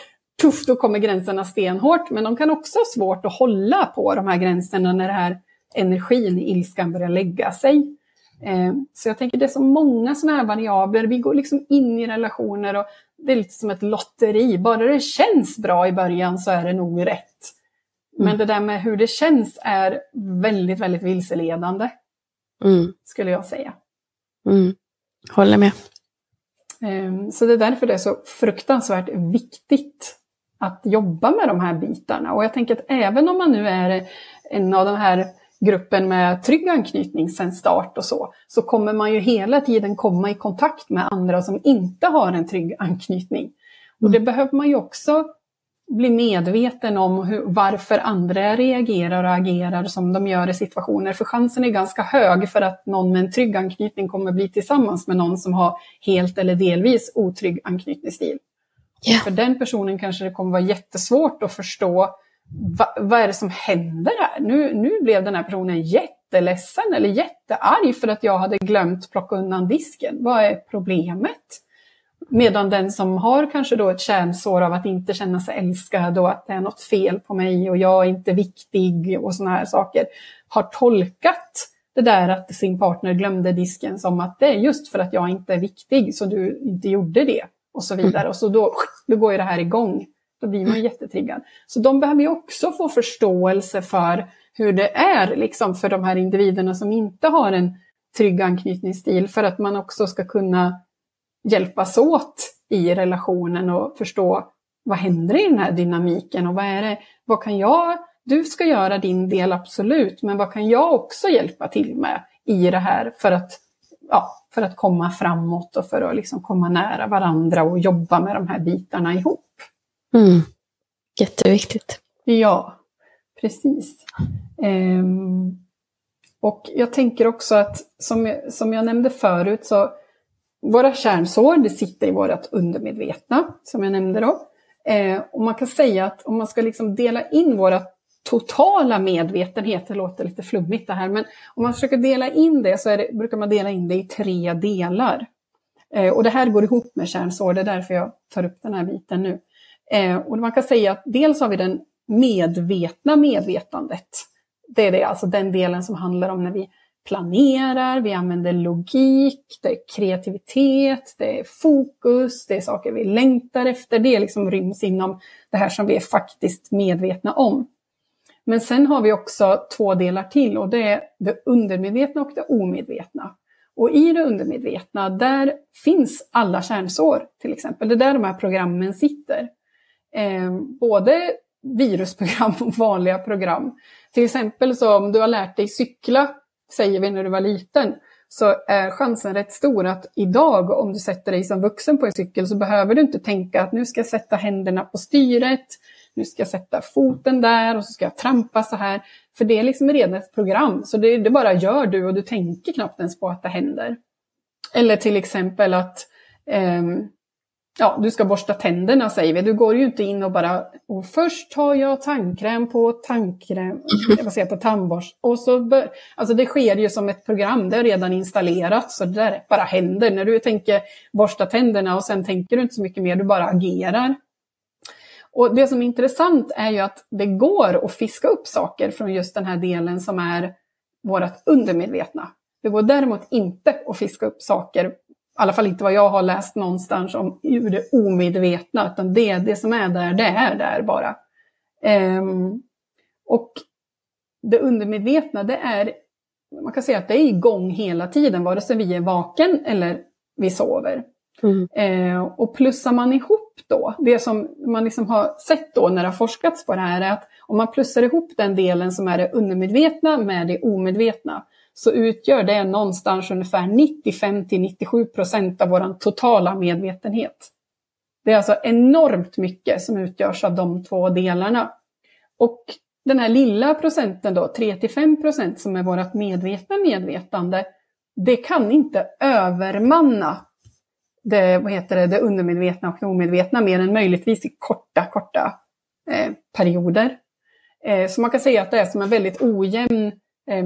tuff, då kommer gränserna stenhårt. Men de kan också ha svårt att hålla på de här gränserna när det här energin ilskan börjar lägga sig. Eh, så jag tänker det är så många sådana här variabler. Vi går liksom in i relationer och det är lite som ett lotteri. Bara det känns bra i början så är det nog rätt. Men mm. det där med hur det känns är väldigt, väldigt vilseledande. Mm. Skulle jag säga. Mm. Håller med. Ehm, så det är därför det är så fruktansvärt viktigt att jobba med de här bitarna. Och jag tänker att även om man nu är en av de här gruppen med trygg anknytning sedan start och så, så kommer man ju hela tiden komma i kontakt med andra som inte har en trygg anknytning. Och det mm. behöver man ju också bli medveten om hur, varför andra reagerar och agerar som de gör i situationer. För chansen är ganska hög för att någon med en trygg anknytning kommer bli tillsammans med någon som har helt eller delvis otrygg anknytningsstil. Yeah. För den personen kanske det kommer vara jättesvårt att förstå Va, vad är det som händer här? Nu, nu blev den här personen jätteledsen eller jättearg för att jag hade glömt plocka undan disken. Vad är problemet? Medan den som har kanske då ett kärnsår av att inte känna sig älskad och att det är något fel på mig och jag är inte viktig och sådana här saker, har tolkat det där att sin partner glömde disken som att det är just för att jag inte är viktig så du inte gjorde det och så vidare. Och så då, då går ju det här igång. Då blir man jättetriggad. Så de behöver ju också få förståelse för hur det är liksom, för de här individerna som inte har en trygg anknytningsstil för att man också ska kunna hjälpas åt i relationen och förstå vad händer i den här dynamiken och vad är det, vad kan jag, du ska göra din del absolut, men vad kan jag också hjälpa till med i det här för att, ja, för att komma framåt och för att liksom komma nära varandra och jobba med de här bitarna ihop. Mm. Jätteviktigt. Ja, precis. Um, och jag tänker också att, som som jag nämnde förut, så våra kärnsår, det sitter i vårt undermedvetna, som jag nämnde då. Eh, och man kan säga att om man ska liksom dela in våra totala medvetenhet, det låter lite flummigt det här, men om man försöker dela in det så det, brukar man dela in det i tre delar. Eh, och det här går ihop med kärnsår, det är därför jag tar upp den här biten nu. Eh, och man kan säga att dels har vi den medvetna medvetandet. Det är det, alltså den delen som handlar om när vi planerar, vi använder logik, det är kreativitet, det är fokus, det är saker vi längtar efter. Det liksom ryms inom det här som vi är faktiskt medvetna om. Men sen har vi också två delar till och det är det undermedvetna och det omedvetna. Och i det undermedvetna, där finns alla kärnsår till exempel. Det är där de här programmen sitter. Eh, både virusprogram och vanliga program. Till exempel så om du har lärt dig cykla säger vi när du var liten, så är chansen rätt stor att idag om du sätter dig som vuxen på en cykel så behöver du inte tänka att nu ska jag sätta händerna på styret, nu ska jag sätta foten där och så ska jag trampa så här. För det är liksom redan ett program, så det, det bara gör du och du tänker knappt ens på att det händer. Eller till exempel att um, ja, du ska borsta tänderna säger vi. Du går ju inte in och bara, och först tar jag tandkräm på tandkräm, vad säger, på tandborst. Och så bör, alltså det sker ju som ett program, det är redan installerat, så det där bara händer. När du tänker borsta tänderna och sen tänker du inte så mycket mer, du bara agerar. Och det som är intressant är ju att det går att fiska upp saker från just den här delen som är vårt undermedvetna. Det går däremot inte att fiska upp saker i alla fall inte vad jag har läst någonstans om ur det omedvetna, utan det, det som är där, det är där bara. Um, och det undermedvetna, det är, man kan säga att det är igång hela tiden, vare sig vi är vaken eller vi sover. Mm. Eh, och plussar man ihop då, det som man liksom har sett då när det har forskats på det här är att om man plussar ihop den delen som är det undermedvetna med det omedvetna, så utgör det någonstans ungefär 95 till 97 procent av vår totala medvetenhet. Det är alltså enormt mycket som utgörs av de två delarna. Och den här lilla procenten då, 3 till 5 procent som är vårt medvetna medvetande, det kan inte övermanna det, vad heter det, det undermedvetna och det omedvetna mer än möjligtvis i korta, korta eh, perioder. Eh, så man kan säga att det är som en väldigt ojämn eh,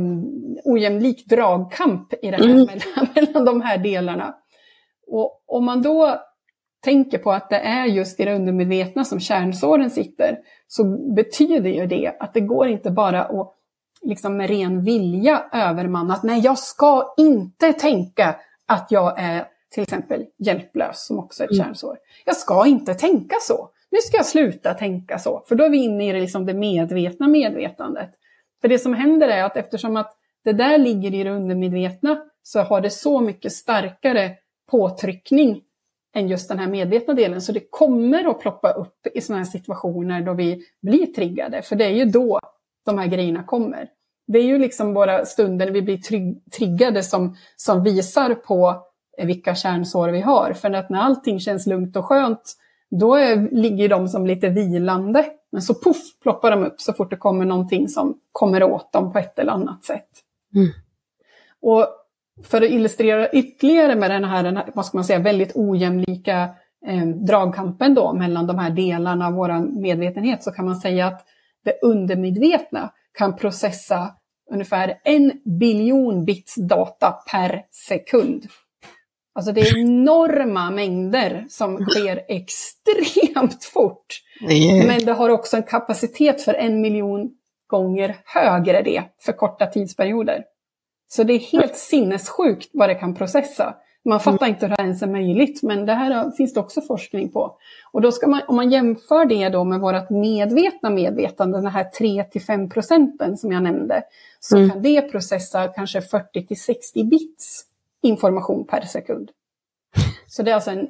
ojämlik dragkamp i det här mm. mellan, mellan de här delarna. Och om man då tänker på att det är just i det undermedvetna som kärnsåren sitter, så betyder ju det att det går inte bara att liksom med ren vilja övermanna att nej, jag ska inte tänka att jag är till exempel hjälplös, som också är ett mm. kärnsår. Jag ska inte tänka så. Nu ska jag sluta tänka så, för då är vi inne i det, liksom det medvetna medvetandet. För det som händer är att eftersom att det där ligger i det undermedvetna så har det så mycket starkare påtryckning än just den här medvetna delen. Så det kommer att ploppa upp i sådana här situationer då vi blir triggade, för det är ju då de här grejerna kommer. Det är ju liksom våra stunder när vi blir triggade som, som visar på vilka kärnsår vi har. För att när allting känns lugnt och skönt, då är, ligger de som lite vilande. Men så poff ploppar de upp så fort det kommer någonting som kommer åt dem på ett eller annat sätt. Mm. Och för att illustrera ytterligare med den här, den här vad ska man säga, väldigt ojämlika eh, dragkampen då mellan de här delarna av vår medvetenhet så kan man säga att det undermedvetna kan processa ungefär en biljon bits data per sekund. Alltså det är enorma mängder som sker extremt fort. Men det har också en kapacitet för en miljon gånger högre det för korta tidsperioder. Så det är helt sinnessjukt vad det kan processa. Man fattar inte hur det här ens är möjligt, men det här finns det också forskning på. Och då ska man, om man jämför det då med vårt medvetna medvetande, den här 3-5 procenten som jag nämnde, så mm. kan det processa kanske 40-60 bits information per sekund. Så det är alltså en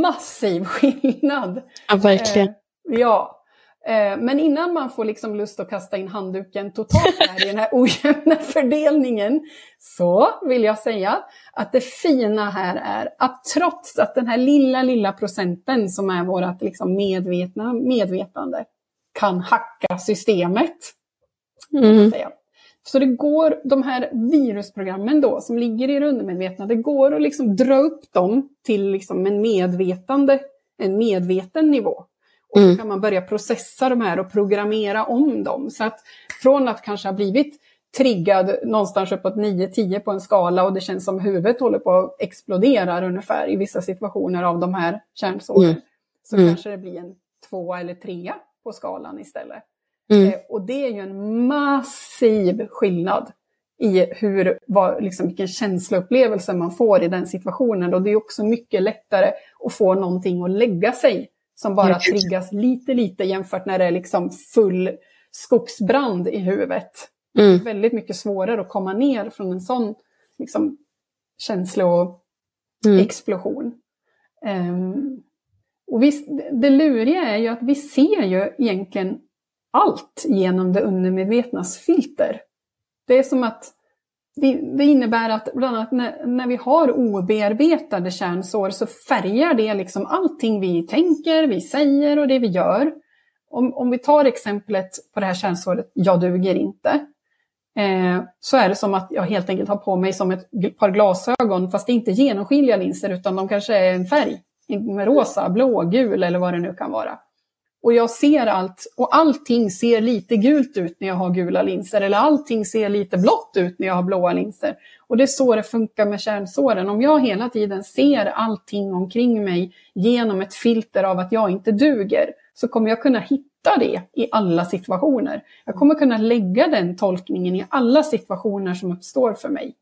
massiv skillnad. Ja, verkligen. Eh, ja, Eh, men innan man får liksom lust att kasta in handduken totalt här i den här ojämna fördelningen så vill jag säga att det fina här är att trots att den här lilla, lilla procenten som är vårt liksom medvetna medvetande kan hacka systemet. Mm. Så det går, de här virusprogrammen då som ligger i det undermedvetna, det går att liksom dra upp dem till liksom en medvetande, en medveten nivå. Och så mm. kan man börja processa de här och programmera om dem. Så att från att kanske ha blivit triggad någonstans uppåt 9-10 på en skala och det känns som huvudet håller på att explodera ungefär i vissa situationer av de här kärnsåren. Mm. Så mm. kanske det blir en tvåa eller trea på skalan istället. Mm. Eh, och det är ju en massiv skillnad i hur, vad, liksom, vilken känsloupplevelse man får i den situationen. Och det är också mycket lättare att få någonting att lägga sig som bara triggas lite, lite jämfört när det är liksom full skogsbrand i huvudet. Mm. Väldigt mycket svårare att komma ner från en sån liksom, känsloexplosion. Mm. Um, och visst, det luriga är ju att vi ser ju egentligen allt genom det undermedvetnas filter. Det är som att det, innebär att bland annat när, när, vi har obearbetade kärnsår så färgar det liksom allting vi tänker, vi säger och det vi gör. Om, om vi tar exemplet på det här kärnsåret, jag duger inte, eh, så är det som att jag helt enkelt har på mig som ett par glasögon, fast det är inte genomskinliga linser utan de kanske är en färg, med rosa, blå, gul eller vad det nu kan vara. Och jag ser allt, och allting ser lite gult ut när jag har gula linser, eller allting ser lite blått ut när jag har blåa linser. Och det är så det funkar med kärnsåren. Om jag hela tiden ser allting omkring mig genom ett filter av att jag inte duger, så kommer jag kunna hitta det i alla situationer. Jag kommer kunna lägga den tolkningen i alla situationer som uppstår för mig.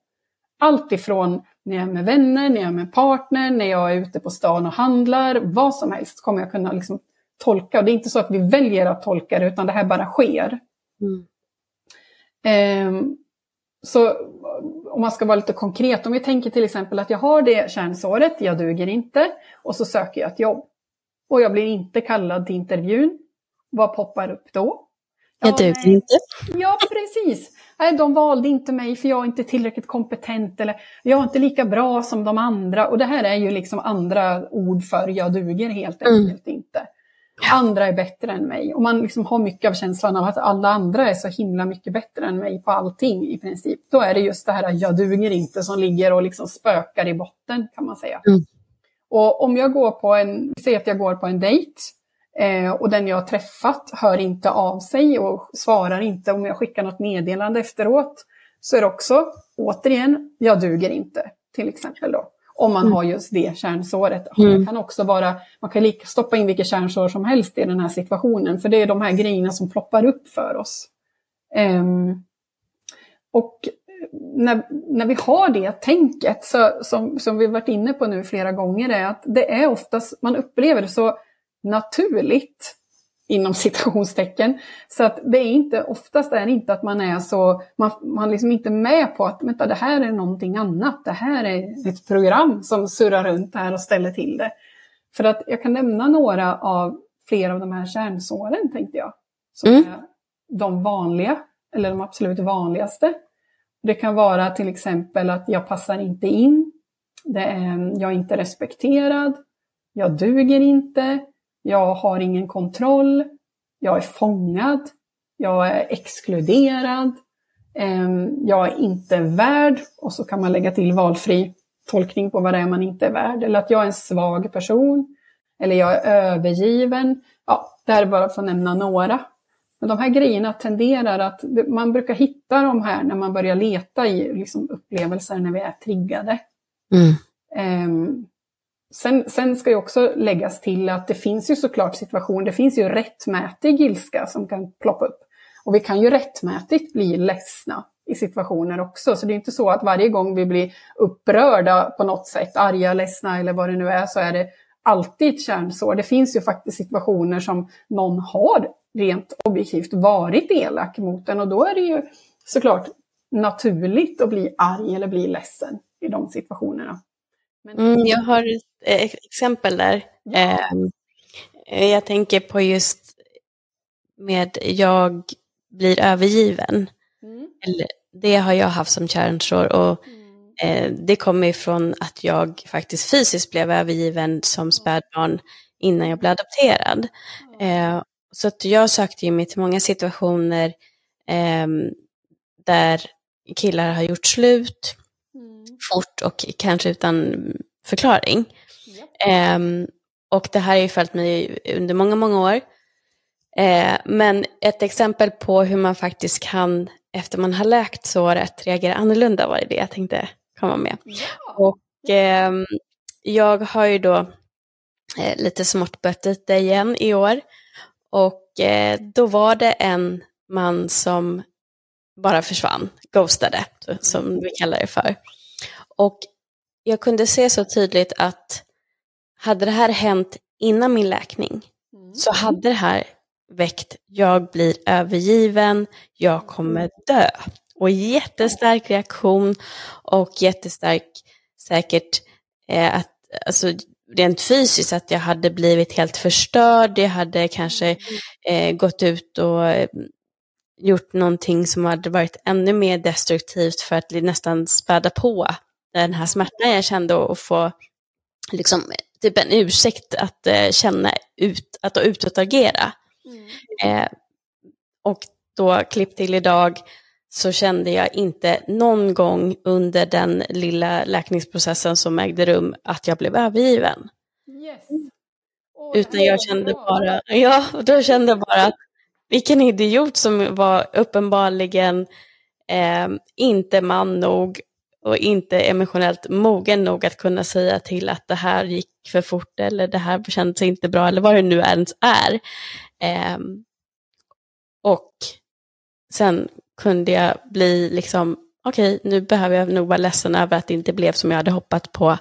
Allt ifrån när jag är med vänner, när jag är med partner, när jag är ute på stan och handlar, vad som helst kommer jag kunna liksom tolka. Det är inte så att vi väljer att tolka det, utan det här bara sker. Mm. Um, så om man ska vara lite konkret, om vi tänker till exempel att jag har det kärnsåret, jag duger inte, och så söker jag ett jobb. Och jag blir inte kallad till intervjun. Vad poppar upp då? Jag duger inte. Ja, precis. Nej, de valde inte mig för jag är inte tillräckligt kompetent eller jag är inte lika bra som de andra. Och det här är ju liksom andra ord för jag duger helt mm. enkelt mm. inte andra är bättre än mig. Och man liksom har mycket av känslan av att alla andra är så himla mycket bättre än mig på allting i princip. Då är det just det här jag duger inte som ligger och liksom spökar i botten kan man säga. Mm. Och om jag går på en, säg att jag går på en dejt eh, och den jag har träffat hör inte av sig och svarar inte om jag skickar något meddelande efteråt. så är det också, återigen, jag duger inte, till exempel då. Om man mm. har just det kärnsåret. Mm. Det kan också vara, man kan lika, stoppa in vilket kärnsår som helst i den här situationen, för det är de här grejerna som ploppar upp för oss. Um, och när, när vi har det tänket, så, som, som vi varit inne på nu flera gånger, är att det är oftast, man upplever det så naturligt inom citationstecken. Så att det är inte, oftast är det inte att man är så, man, man liksom inte med på att vänta, det här är någonting annat. Det här är ett program som surrar runt här och ställer till det. För att jag kan nämna några av flera av de här kärnsåren tänkte jag. Som mm. är de vanliga, eller de absolut vanligaste. Det kan vara till exempel att jag passar inte in, det är, jag är inte respekterad, jag duger inte, jag har ingen kontroll, jag är fångad, jag är exkluderad, ehm, jag är inte värd och så kan man lägga till valfri tolkning på vad det är man inte är värd. Eller att jag är en svag person, eller jag är övergiven. Ja, det här är bara för att nämna några. Men de här grejerna tenderar att, man brukar hitta de här när man börjar leta i liksom, upplevelser när vi är triggade. Mm. Um, sen, sen ska ju också läggas till att det finns ju såklart situationer, det finns ju rättmätig ilska som kan ploppa upp. Och vi kan ju rättmätigt bli ledsna i situationer också. Så det är inte så att varje gång vi blir upprörda på något sätt, arga, ledsna eller vad det nu är, så är det alltid ett kärnsår. Det finns ju faktiskt situationer som någon har rent objektivt varit elak mot en och då är det ju såklart naturligt att bli arg eller bli ledsen i de situationerna. Men... Mm, jag har ett exempel där. Ja. Eh, jag tänker på just med jag blir övergiven. Mm. Eller, det har jag haft som kärnsår och mm. eh, det kommer ifrån att jag faktiskt fysiskt blev övergiven som spädbarn innan jag blev adopterad. Eh, så att jag sökte mig till många situationer eh, där killar har gjort slut mm. fort och kanske utan förklaring. Yeah. Eh, och det här har ju följt mig under många, många år. Eh, men ett exempel på hur man faktiskt kan, efter man har läkt såret, reagera annorlunda var det jag tänkte komma med. Ja. Och eh, jag har ju då eh, lite smått bött det igen i år. Och eh, då var det en man som bara försvann, ghostade, som vi kallar det för. Och jag kunde se så tydligt att hade det här hänt innan min läkning mm. så hade det här väckt, jag blir övergiven, jag kommer dö. Och jättestark reaktion och jättestark säkert eh, att, alltså rent fysiskt att jag hade blivit helt förstörd, jag hade kanske mm. eh, gått ut och eh, gjort någonting som hade varit ännu mer destruktivt för att nästan späda på den här smärtan jag kände och få liksom, typ en ursäkt att eh, känna ut, att utåtagera. Mm. Eh, och då, klipp till idag, så kände jag inte någon gång under den lilla läkningsprocessen som ägde rum att jag blev övergiven. Yes. Oh, Utan jag kände bara, ja, då kände jag bara att vilken idiot som var uppenbarligen eh, inte man nog och inte emotionellt mogen nog att kunna säga till att det här gick för fort eller det här kändes inte bra eller vad det nu ens är. Eh, och sen kunde jag bli liksom, okej, okay, nu behöver jag nog vara ledsen över att det inte blev som jag hade hoppat på.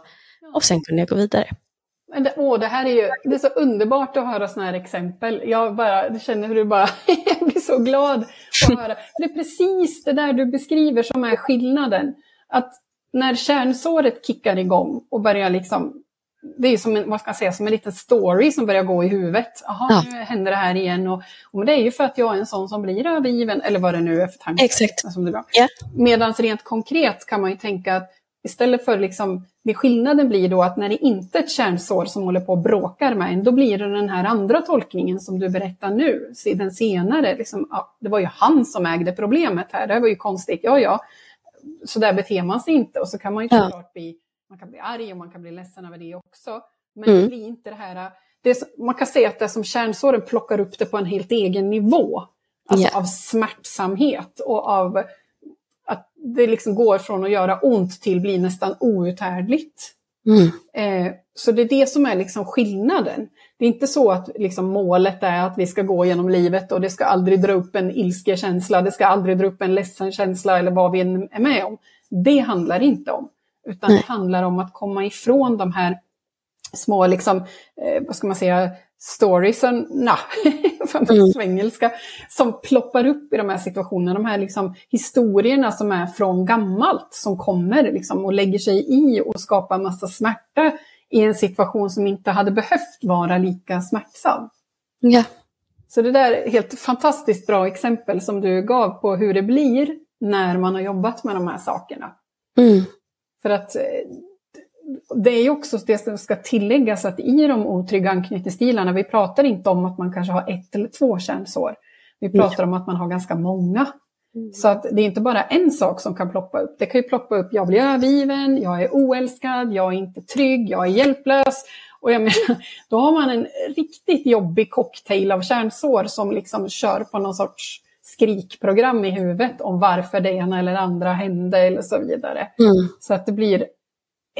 Och sen kunde jag gå vidare. Men det, åh, det här är ju det är så underbart att höra sådana här exempel. Jag bara, känner hur du bara, jag blir så glad att höra. Det är precis det där du beskriver som är skillnaden. Att när kärnsåret kickar igång och börjar liksom det är som en, vad ska jag säga, som en liten story som börjar gå i huvudet. Jaha, ja. nu händer det här igen. Och, och det är ju för att jag är en sån som blir övergiven, eller vad det nu är för tanke. Exakt. Som det är yeah. Medan rent konkret kan man ju tänka att istället för liksom, det skillnaden blir då att när det inte är ett kärnsår som håller på och bråkar med en, då blir det den här andra tolkningen som du berättar nu, den senare. Liksom, ja, det var ju han som ägde problemet här, det här var ju konstigt. Ja, ja, så där beter man sig inte. Och så kan man ju såklart ja. bli man kan bli arg och man kan bli ledsen över det också. Men mm. det blir inte det här, det är, man kan säga att det är som kärnsåren plockar upp det på en helt egen nivå. Alltså yeah. av smärtsamhet och av det liksom går från att göra ont till bli nästan outhärdligt. Mm. Eh, så det är det som är liksom skillnaden. Det är inte så att liksom målet är att vi ska gå genom livet och det ska aldrig dra upp en ilskekänsla, det ska aldrig dra upp en ledsen känsla eller vad vi än är med om. Det handlar inte om. Utan Nej. det handlar om att komma ifrån de här små, liksom, eh, vad ska man säga, storiesen, na, Mm. engelska, som ploppar upp i de här situationerna. De här liksom, historierna som är från gammalt, som kommer liksom, och lägger sig i och skapar massa smärta i en situation som inte hade behövt vara lika smärtsam. Ja. Så det där är ett helt fantastiskt bra exempel som du gav på hur det blir när man har jobbat med de här sakerna. Mm. För att eh, det är ju också det som ska tilläggas att i de otrygga anknytningsstilarna, vi pratar inte om att man kanske har ett eller två kärnsår. Vi pratar om att man har ganska många. Så att det är inte bara en sak som kan ploppa upp. Det kan ju ploppa upp, jag blir övergiven, jag är oälskad, jag är inte trygg, jag är hjälplös. Och jag menar, då har man en riktigt jobbig cocktail av kärnsår som liksom kör på någon sorts skrikprogram i huvudet om varför det ena eller andra hände eller så vidare. Mm. Så att det blir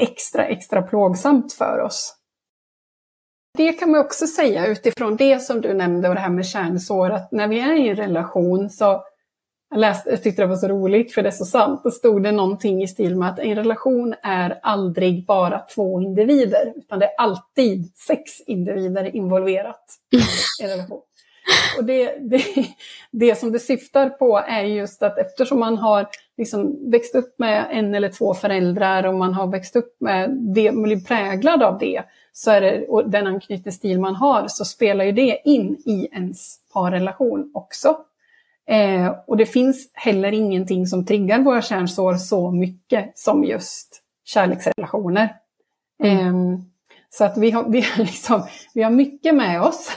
extra, extra plågsamt för oss. Det kan man också säga utifrån det som du nämnde och det här med kärnsår, att när vi är i en relation så jag, läste, jag tyckte det var så roligt för det är så sant. Då stod det någonting i stil med att en relation är aldrig bara två individer, utan det är alltid sex individer involverat i en relation. Och det, det, det som det syftar på är just att eftersom man har liksom växt upp med en eller två föräldrar och man har växt upp med det, man blir präglad av det, så är det, och den anknytningsstil man har, så spelar ju det in i ens parrelation också. Eh, och det finns heller ingenting som triggar våra kärnsår så mycket som just kärleksrelationer. Eh, så att vi har, vi, har liksom, vi har mycket med oss.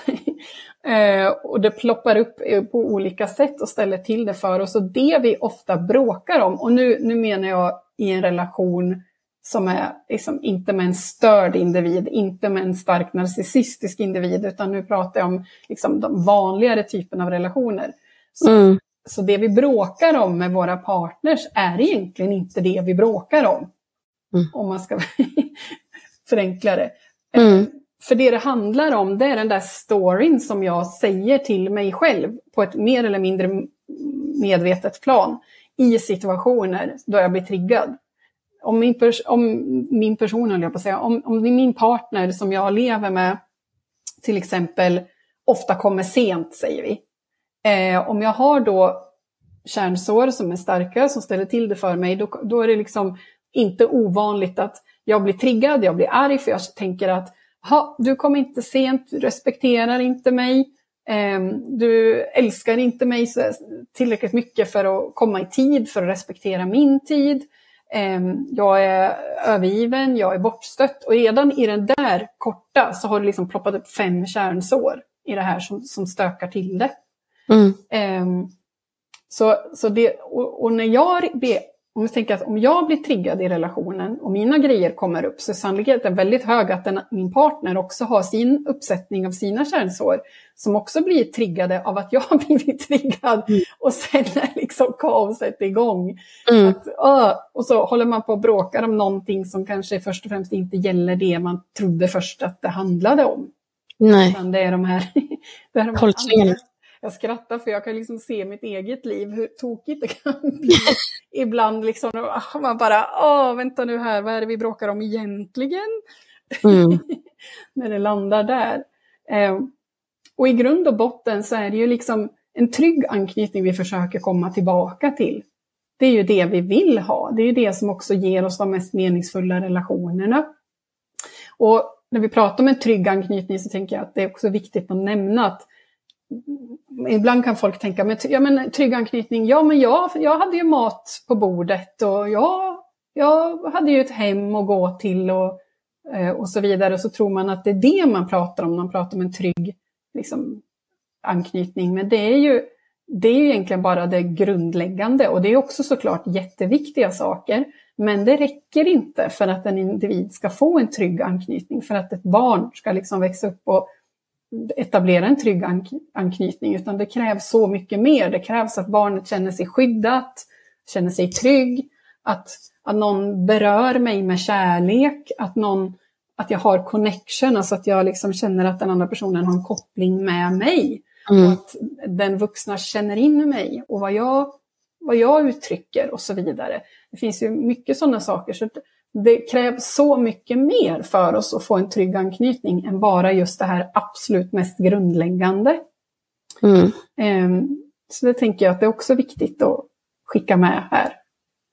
Eh, och det ploppar upp på olika sätt och ställer till det för oss. Och det vi ofta bråkar om, och nu, nu menar jag i en relation som är liksom inte med en störd individ, inte med en stark narcissistisk individ, utan nu pratar jag om liksom de vanligare typerna av relationer. Så, Mm. så det vi bråkar om med våra partners är egentligen inte det vi bråkar om. Mm. Om man ska förenkla det. Mm. För det det handlar om, det är den där storyn som jag säger till mig själv på ett mer eller mindre medvetet plan i situationer då jag blir triggad. Om min, pers- om min person, höll jag på att säga, om, om det är min partner som jag lever med till exempel ofta kommer sent, säger vi. Eh, om jag har då kärnsår som är starka, som ställer till det för mig, då, då är det liksom inte ovanligt att jag blir triggad, jag blir arg för jag tänker att ha, du kom inte sent, du respekterar inte mig, eh, du älskar inte mig tillräckligt mycket för att komma i tid, för att respektera min tid. Eh, jag är övergiven, jag är bortstött och redan i den där korta så har det liksom ploppat upp fem kärnsår i det här som, som stökar till det. Mm. Ehm, så, så det, och, och när jag, be, om jag tänker att om jag blir triggad i relationen och mina grejer kommer upp så är sannolikheten väldigt hög att den, min partner också har sin uppsättning av sina kärnsår som också blir triggade av att jag har blivit triggad Mm. och sen är liksom kaoset igång. Mm. Att, uh, och så håller man på och bråkar om någonting som kanske först och främst inte gäller det man trodde först att det handlade om. Nej. Utan det är de här, det är de här Tolkningarna. Jag skrattar för jag kan liksom se mitt eget liv, hur tokigt det kan bli. Ibland liksom, man bara, åh, vänta nu här, vad är det vi bråkar om egentligen? Mm. När det landar där. Eh, och i grund och botten så är det ju liksom en trygg anknytning vi försöker komma tillbaka till. Det är ju det vi vill ha. Det är ju det som också ger oss de mest meningsfulla relationerna. Och när vi pratar om en trygg anknytning så tänker jag att det är också viktigt att nämna att ibland kan folk tänka, men, ja, men trygg anknytning, ja men jag, jag hade ju mat på bordet och jag, jag hade ju ett hem att gå till och, eh, och så vidare. Och så tror man att det är det man pratar om när man pratar om en trygg liksom, anknytning. Men det är, ju, det är ju egentligen bara det grundläggande och det är också såklart jätteviktiga saker. Men det räcker inte för att en individ ska få en trygg anknytning, för att ett barn ska liksom växa upp och etablera en trygg ank anknytning, utan det krävs så mycket mer. Det krävs att barnet känner sig skyddat, känner sig trygg, att, att någon berör mig med kärlek, att, någon, att jag har connection, alltså att jag liksom känner att den andra personen har en koppling med mig. Mm. Och att den vuxna känner in mig och vad jag, vad jag uttrycker och så vidare. Det finns ju mycket sådana saker. Så det krävs så mycket mer för oss att få en trygg anknytning än bara just det här absolut mest grundläggande. Mm. Ehm, så det tänker jag att det är också viktigt att skicka med här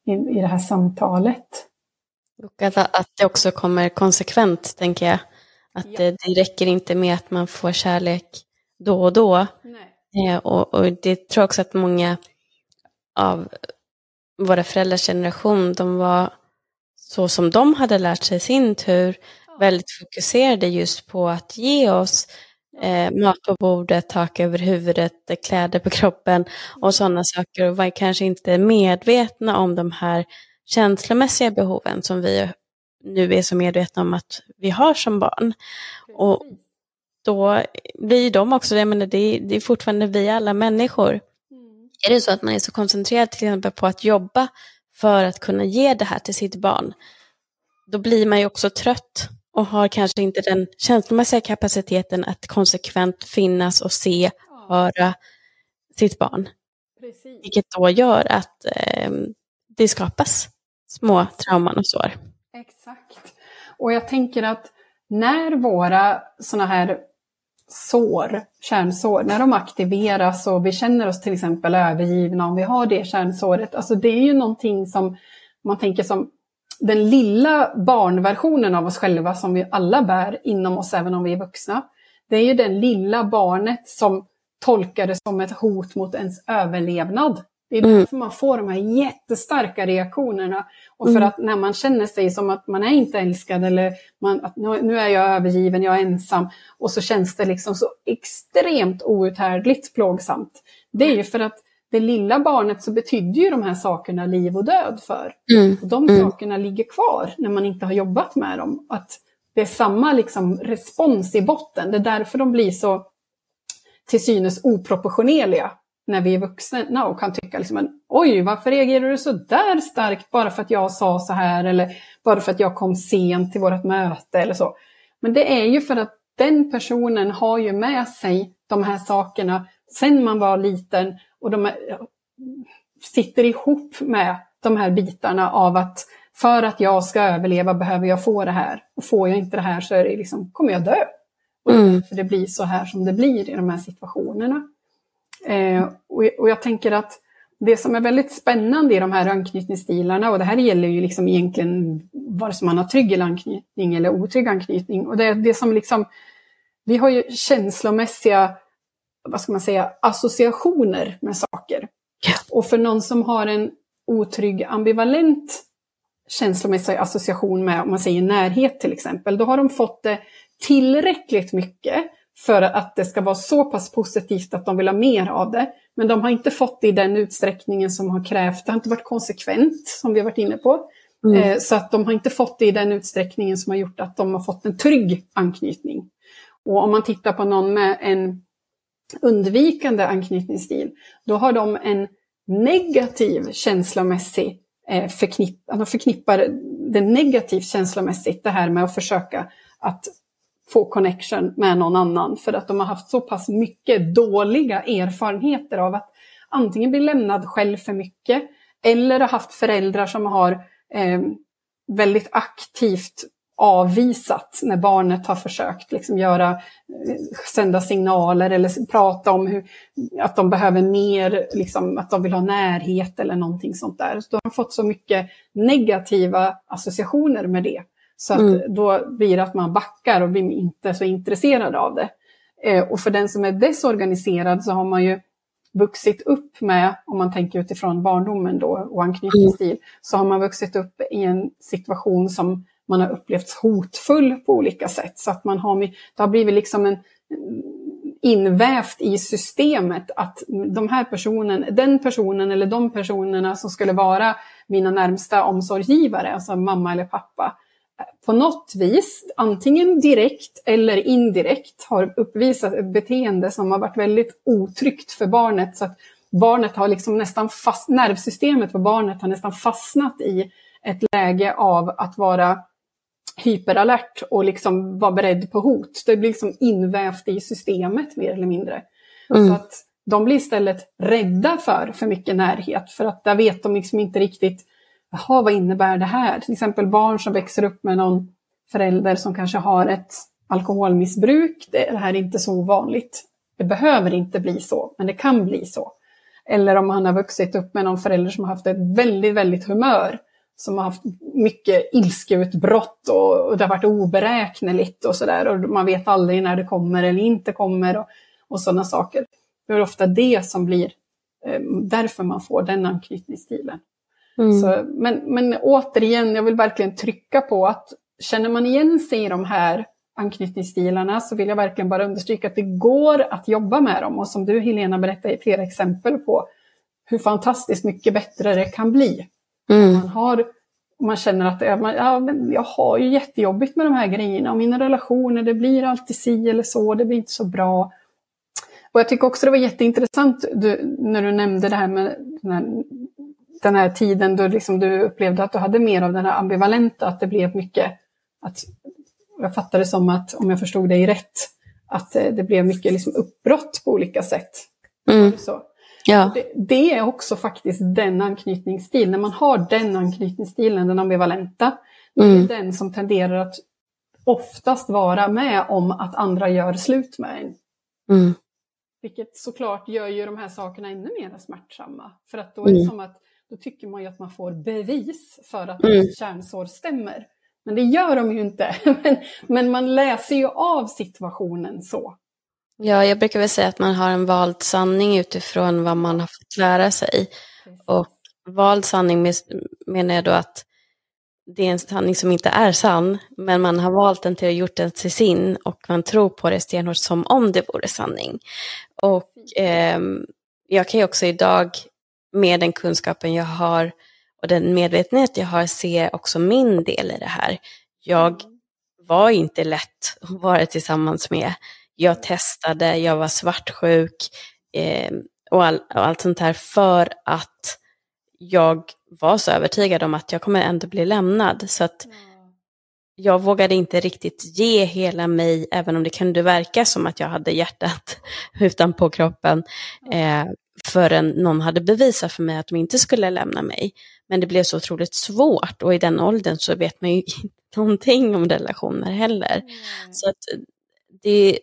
i, i det här samtalet. Och att, att det också kommer konsekvent, tänker jag. Att ja. det, det räcker inte med att man får kärlek då och då. Eh, och, och, det tror jag också att många av våra föräldrars generation, de var så som de hade lärt sig i sin tur, väldigt fokuserade just på att ge oss eh, mat på bordet, tak över huvudet, kläder på kroppen och sådana saker och var kanske inte medvetna om de här känslomässiga behoven som vi nu är så medvetna om att vi har som barn. Och då blir de också, jag menar, det, är, det är fortfarande vi alla människor. Mm. Är det så att man är så koncentrerad till exempel på att jobba för att kunna ge det här till sitt barn, då blir man ju också trött och har kanske inte den känslomässiga kapaciteten att konsekvent finnas och se, höra sitt barn. Precis. Vilket då gör att eh, det skapas små trauman och sår. Exakt. Och jag tänker att när våra sådana här sår, kärnsår, när de aktiveras och vi känner oss till exempel övergivna om vi har det kärnsåret, alltså det är ju någonting som man tänker som den lilla barnversionen av oss själva som vi alla bär inom oss även om vi är vuxna. Det är ju den lilla barnet som tolkar det som ett hot mot ens överlevnad. Det är mm. därför man får de här jättestarka reaktionerna. Och för mm. att när man känner sig som att man är inte älskad eller man, att nu är jag övergiven, jag är ensam. Och så känns det liksom så extremt outhärdligt plågsamt. Det är ju för att det lilla barnet så betyder ju de här sakerna liv och död för. Mm. Och de mm. sakerna ligger kvar när man inte har jobbat med dem. Att det är samma liksom respons i botten. Det är därför de blir så till synes oproportionerliga när vi är vuxna och kan tycka liksom, oj, varför reagerar du så där starkt bara för att jag sa så här eller bara för att jag kom sent till vårt möte eller så. Men det är ju för att den personen har ju med sig de här sakerna sen man var liten och de sitter ihop med de här bitarna av att för att jag ska överleva behöver jag få det här. Och får jag inte det här så är det liksom, kommer jag dö. Mm. För det blir så här som det blir i de här situationerna. Eh, och, och, jag tänker att det som är väldigt spännande i de här anknytningsstilarna, och det här gäller ju liksom egentligen vare sig man har trygg anknytning eller otrygg anknytning, och det är det som liksom, vi har ju känslomässiga, vad ska man säga, associationer med saker. Och för någon som har en otrygg ambivalent känslomässig association med, om man säger närhet till exempel, då har de fått det tillräckligt mycket för att det ska vara så pass positivt att de vill ha mer av det. Men de har inte fått det i den utsträckningen som har krävt, det har inte varit konsekvent som vi har varit inne på. Mm. Eh, så att de har inte fått det i den utsträckningen som har gjort att de har fått en trygg anknytning. Och om man tittar på någon med en undvikande anknytningsstil, då har de en negativ känslomässig eh, förknipp, de förknippar det negativt känslomässigt, det här med att försöka att få connection med någon annan för att de har haft så pass mycket dåliga erfarenheter av att antingen bli lämnad själv för mycket eller har haft föräldrar som har eh, väldigt aktivt avvisat när barnet har försökt liksom göra, eh, sända signaler eller prata om hur, att de behöver mer, liksom, att de vill ha närhet eller någonting sånt där. Så de har fått så mycket negativa associationer med det. Så att mm. då blir det att man backar och blir inte så intresserad av det. Eh, och för den som är desorganiserad så har man ju vuxit upp med, om man tänker utifrån barndomen då och anknytningsstil, mm. så har man vuxit upp i en situation som man har upplevt hotfull på olika sätt. Så att man har, det har blivit liksom en invävt i systemet att de här personen, den personen eller de personerna som skulle vara mina närmsta omsorgsgivare, alltså mamma eller pappa, på något vis, antingen direkt eller indirekt, har uppvisat ett beteende som har varit väldigt otryggt för barnet. Så att barnet har liksom nästan fast, nervsystemet på barnet har nästan fastnat i ett läge av att vara hyperalert och liksom vara beredd på hot. Det blir liksom invävt i systemet mer eller mindre. Mm. Så att de blir istället rädda för för mycket närhet för att där vet de liksom inte riktigt, jaha vad innebär det här? Till exempel barn som växer upp med någon förälder som kanske har ett alkoholmissbruk, det här är inte så ovanligt. Det behöver inte bli så, men det kan bli så. Eller om han har vuxit upp med någon förälder som har haft ett väldigt, väldigt humör, som har haft mycket ilskeutbrott och, och det har varit oberäkneligt och sådär och man vet aldrig när det kommer eller inte kommer och, och sådana saker. Det är ofta det som blir eh, därför man får den anknytningsstilen. Mm. Så, men, men återigen, jag vill verkligen trycka på att känner man igen sig i de här anknytningsstilarna så vill jag verkligen bara understryka att det går att jobba med dem. Och som du Helena berättade i flera exempel på hur fantastiskt mycket bättre det kan bli. Mm. Man, har, man känner att ja, men jag har ju jättejobbigt med de här grejerna och mina relationer, det blir alltid si eller så, det blir inte så bra. Och jag tycker också det var jätteintressant du, när du nämnde det här med den här, den här tiden då liksom du upplevde att du hade mer av den här ambivalenta, att det blev mycket att jag fattade som att, om jag förstod dig rätt, att eh, det blev mycket liksom uppbrott på olika sätt. Mm. Så. Ja. Det, det, är också faktiskt den anknytningsstil, när man har den anknytningsstilen, den ambivalenta, mm. det är den som tenderar att oftast vara med om att andra gör slut med en. Mm. Vilket såklart gör ju de här sakerna ännu mer smärtsamma. För att då är det mm. som att då tycker man ju att man får bevis för att mm. kärnsår stämmer. Men det gör de ju inte. men, men man läser ju av situationen så. Ja, jag brukar väl säga att man har en vald sanning utifrån vad man har fått lära sig. Precis. Och vald sanning menar jag då att det är en sanning som inte är sann, men man har valt den till att gjort den till sin och man tror på det stenhårt som om det vore sanning. Och eh, jag kan ju också idag, med den kunskapen jag har och den medvetenhet jag har, se också min del i det här. Jag var inte lätt att vara tillsammans med. Jag testade, jag var svartsjuk eh, och, all, och allt sånt här för att jag var så övertygad om att jag kommer ändå bli lämnad. Så att jag vågade inte riktigt ge hela mig, även om det kunde verka som att jag hade hjärtat utanpå kroppen, eh, förrän någon hade bevisat för mig att de inte skulle lämna mig. Men det blev så otroligt svårt och i den åldern så vet man ju inte någonting om relationer heller. Mm. Så att det,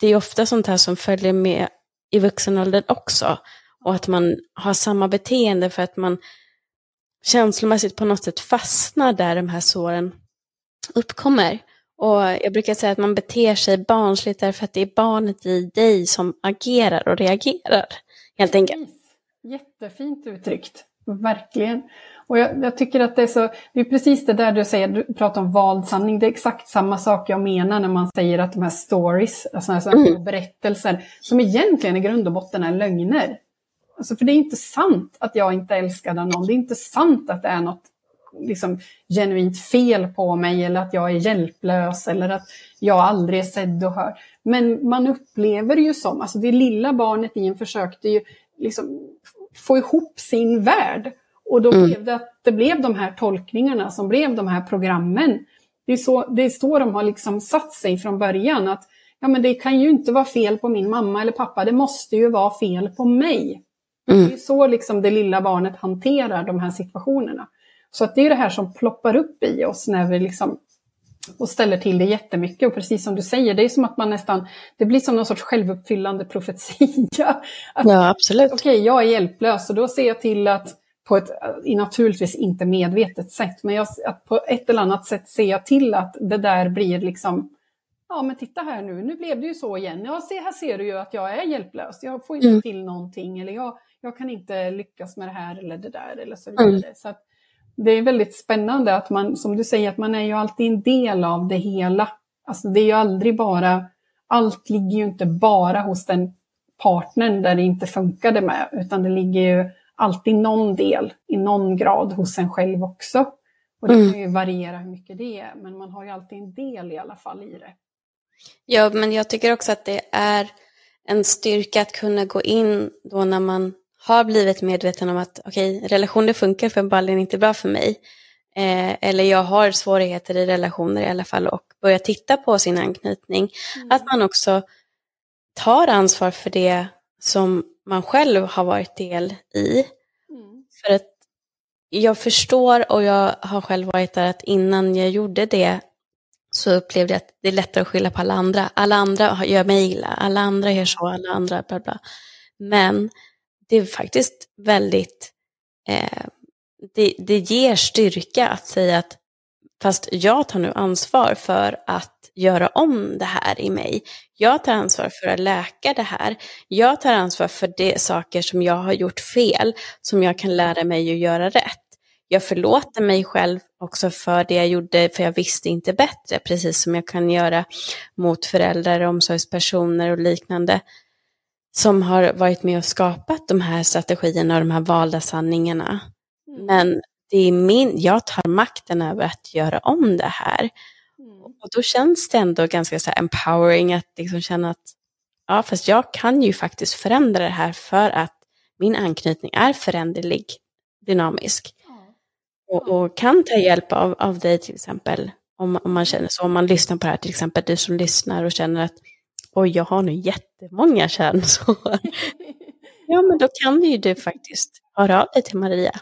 det är ofta sånt här som följer med i vuxen ålder också. Och att man har samma beteende för att man känslomässigt på något sätt fastnar där de här såren uppkommer. Och jag brukar säga att man beter sig barnsligt därför att det är barnet i dig som agerar och reagerar. Helt enkelt. Jättefint uttryckt, verkligen. Och jag, jag, tycker att det är så, det är precis det där du säger, du pratar om vald sanning, det är exakt samma sak jag menar när man säger att de här stories, alltså här mm. berättelser, som egentligen i grund och botten är lögner. Alltså för det är inte sant att jag inte älskade någon, det är inte sant att det är något liksom, genuint fel på mig eller att jag är hjälplös eller att jag aldrig är sedd och hörd. Men man upplever ju som, alltså det lilla barnet i en försökte ju liksom få ihop sin värld. Och då mm. blev det att det blev de här tolkningarna som blev de här programmen. Det är så, det är så de har liksom satt sig från början. att ja men det kan ju inte vara fel på min mamma eller pappa, det måste ju vara fel på mig. Mm. Det är så liksom det lilla barnet hanterar de här situationerna. Så att det är det här som ploppar upp i oss när vi liksom och ställer till det jättemycket. Och precis som du säger, det är som att man nästan, det blir som någon sorts självuppfyllande profetia. Att, ja, absolut. Okej, okay, jag är hjälplös och då ser jag till att på ett, naturligtvis inte medvetet sätt, men jag, att på ett eller annat sätt ser jag till att det där blir liksom, ja men titta här nu, nu blev det ju så igen. Ja, se, här ser du ju att jag är hjälplös, jag får inte mm. till någonting eller jag, jag kan inte lyckas med det här eller det där eller så vidare. Mm. Så att, det är väldigt spännande att man, som du säger, att man är ju alltid en del av det hela. Alltså det är ju aldrig bara, allt ligger ju inte bara hos den partnern där det inte funkade med, utan det ligger ju alltid någon del i någon grad hos en själv också. Och det mm. kan ju variera hur mycket det är, men man har ju alltid en del i alla fall i det. Ja, men jag tycker också att det är en styrka att kunna gå in då när man har blivit medveten om att okej, okay, relationer funkar för ballen inte bra för mig. Eh, eller jag har svårigheter i relationer i alla fall och börja titta på sin anknytning. Mm. Att man också tar ansvar för det som man själv har varit del i. Mm. För att jag förstår och jag har själv varit där att innan jag gjorde det så upplevde jag att det är lättare att skylla på alla andra. Alla andra gör mig illa, alla andra gör så, alla andra bla bla. Men det är faktiskt väldigt, eh, det, det ger styrka att säga att fast jag tar nu ansvar för att göra om det här i mig. Jag tar ansvar för att läka det här. Jag tar ansvar för de saker som jag har gjort fel, som jag kan lära mig att göra rätt. Jag förlåter mig själv också för det jag gjorde, för jag visste inte bättre, precis som jag kan göra mot föräldrar, omsorgspersoner och liknande som har varit med och skapat de här strategierna och de här valda sanningarna. Mm. Men det är min, jag tar makten över att göra om det här. Mm. Och då känns det ändå ganska så empowering att liksom känna att ja, fast jag kan ju faktiskt förändra det här för att min anknytning är föränderlig, dynamisk. Mm. Och, och, kan ta hjälp av, av dig till exempel, om, om man känner så, om man lyssnar på det här, till exempel du som lyssnar och känner att oj, jag har nu jättemånga kärnsår. ja, men då kan ju du faktiskt höra av dig till Maria.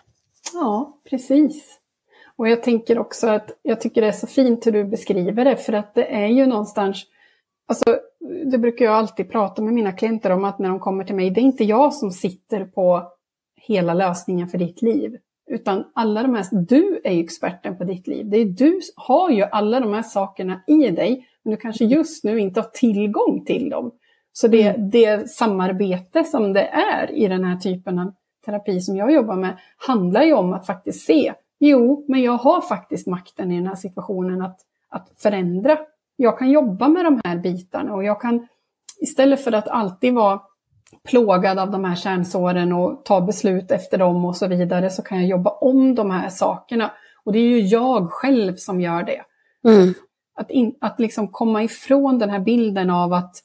Ja, precis. Och jag tänker också att jag tycker det är så fint hur du beskriver det, för att det är ju någonstans, alltså det brukar jag alltid prata med mina klienter om att när de kommer till mig, det är inte jag som sitter på hela lösningen för ditt liv. Utan alla de här, du är ju experten på ditt liv. Det är du har ju alla de här sakerna i dig, men du kanske just nu inte har tillgång till dem. Så det, mm. det samarbete som det är i den här typen av terapi som jag jobbar med handlar ju om att faktiskt se, jo, men jag har faktiskt makten i den här situationen att, att förändra. Jag kan jobba med de här bitarna och jag kan istället för att alltid vara plågad av de här kärnsåren och ta beslut efter dem och så vidare så kan jag jobba om de här sakerna. Och det är ju jag själv som gör det. Mm. Att, in, att liksom komma ifrån den här bilden av att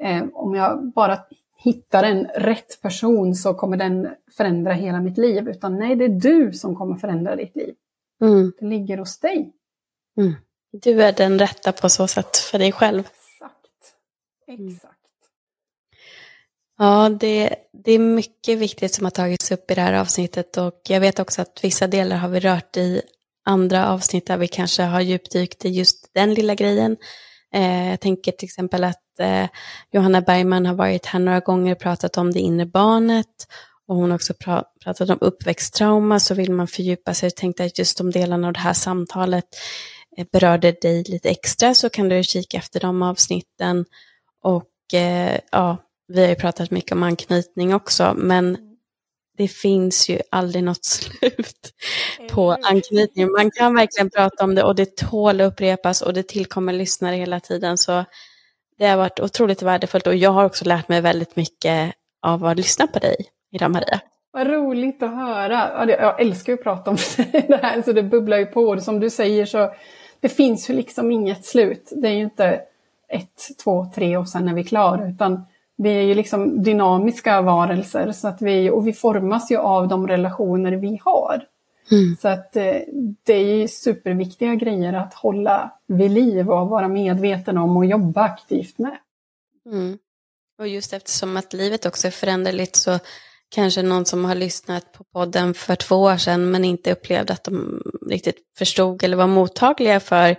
eh, om jag bara hittar en rätt person så kommer den förändra hela mitt liv. Utan nej, det är du som kommer förändra ditt liv. Mm. Det ligger hos dig. Mm. Du är den rätta på så sätt för dig själv. Exakt. Exakt. Ja, det, det är mycket viktigt som har tagits upp i det här avsnittet och jag vet också att vissa delar har vi rört i andra avsnitt där vi kanske har djupdykt i just den lilla grejen. Eh, jag tänker till exempel att eh, Johanna Bergman har varit här några gånger och pratat om det inre barnet. Och hon har också pra pratat om uppväxttrauma. Så vill man fördjupa sig och tänkte att just de delarna av det här samtalet eh, berörde dig lite extra så kan du kika efter de avsnitten. Och eh, ja, vi har ju pratat mycket om anknytning också, men det finns ju aldrig något slut på anknytning. Man kan verkligen prata om det och det tål att upprepas och det tillkommer lyssnare hela tiden. Så det har varit otroligt värdefullt och jag har också lärt mig väldigt mycket av att lyssna på dig idag Maria. Vad roligt att höra. Jag älskar ju att prata om det här så det bubblar ju på. Som du säger så det finns ju liksom inget slut. Det är ju inte ett, två, tre och sen är vi klara utan vi är ju liksom dynamiska varelser så att vi, och vi formas ju av de relationer vi har. Mm. Så att eh, det är ju superviktiga grejer att hålla vid liv och vara medveten om och jobba aktivt med. Mm. Och just eftersom att livet också är föränderligt så kanske någon som har lyssnat på podden för två år sedan men inte upplevde att de riktigt förstod eller var mottagliga för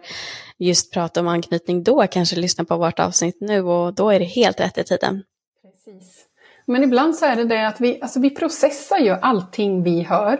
just prata om anknytning då kanske lyssnar på vårt avsnitt nu och då är det helt rätt i tiden. Precis. Men ibland så är det det att vi, alltså vi processar ju allting vi hör.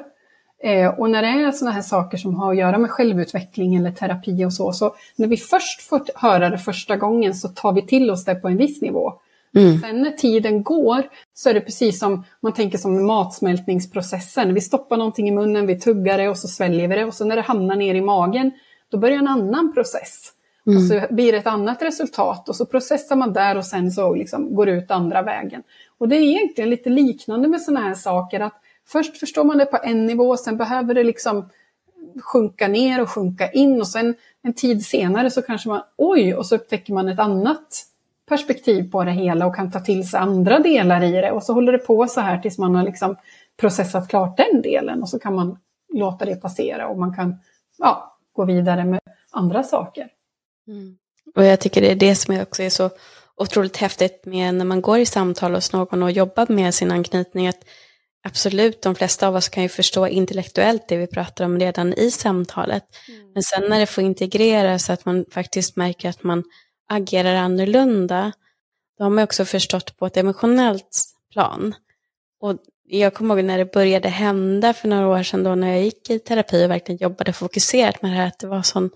Eh, och när det är sådana här saker som har att göra med självutveckling eller terapi och så, så när vi först får höra det första gången så tar vi till oss det på en viss nivå. Mm. Sen när tiden går så är det precis som man tänker som matsmältningsprocessen. Vi stoppar någonting i munnen, vi tuggar det och så sväljer vi det och så när det hamnar ner i magen då börjar en annan process. Mm. Och så blir det ett annat resultat och så processar man där och sen så liksom går ut andra vägen. Och det är egentligen lite liknande med sådana här saker att först förstår man det på en nivå, sen behöver det liksom sjunka ner och sjunka in och sen en tid senare så kanske man, oj, och så upptäcker man ett annat perspektiv på det hela och kan ta till sig andra delar i det. Och så håller det på så här tills man har liksom processat klart den delen och så kan man låta det passera och man kan ja, gå vidare med andra saker. Mm. Och jag tycker det är det som också är så otroligt häftigt med när man går i samtal hos någon och jobbar med sin anknytning. Att absolut, de flesta av oss kan ju förstå intellektuellt det vi pratar om redan i samtalet. Mm. Men sen när det får integreras så att man faktiskt märker att man agerar annorlunda, då har man också förstått på ett emotionellt plan. Och jag kommer ihåg när det började hända för några år sedan då när jag gick i terapi och verkligen jobbade fokuserat med det här, att det var sån,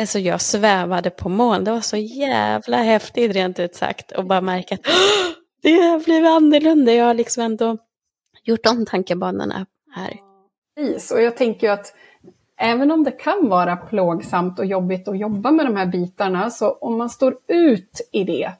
alltså jag svävade på moln, det var så jävla häftigt rent ut sagt och bara märka att det har blivit annorlunda, jag har liksom ändå gjort om tankebanorna här. Precis, och jag tänker ju att även om det kan vara plågsamt och jobbigt att jobba med de här bitarna, så om man står ut i det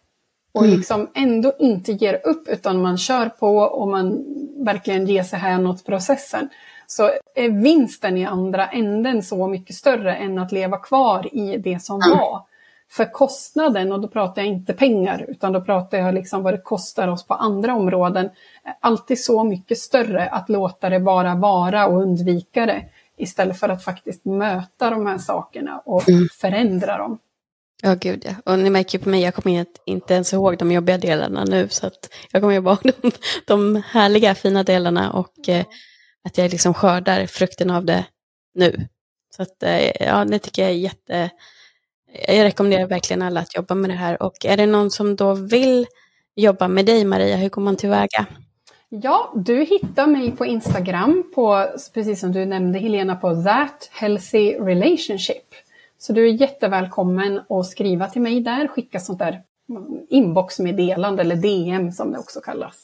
och mm. liksom ändå inte ger upp utan man kör på och man verkligen ger sig hän åt processen, så är vinsten i andra änden så mycket större än att leva kvar i det som mm. var. För kostnaden, och då pratar jag inte pengar, utan då pratar jag liksom vad det kostar oss på andra områden, är alltid så mycket större att låta det bara vara och undvika det istället för att faktiskt möta de här sakerna och mm. förändra dem. Ja, gud ja. Och ni märker ju på mig, jag kommer inte ens ihåg de jobbiga delarna nu, så att jag kommer ihåg de, de härliga, fina delarna och eh, att jag liksom skördar frukten av det nu. Så att, eh, ja, det tycker jag är jätte... Jag rekommenderar verkligen alla att jobba med det här. Och är det någon som då vill jobba med dig, Maria, hur går man tillväga? Ja, du hittar mig på Instagram, på, precis som du nämnde Helena, på That Healthy Relationship. Så du är jättevälkommen att skriva till mig där, skicka sånt där inboxmeddelande eller DM som det också kallas.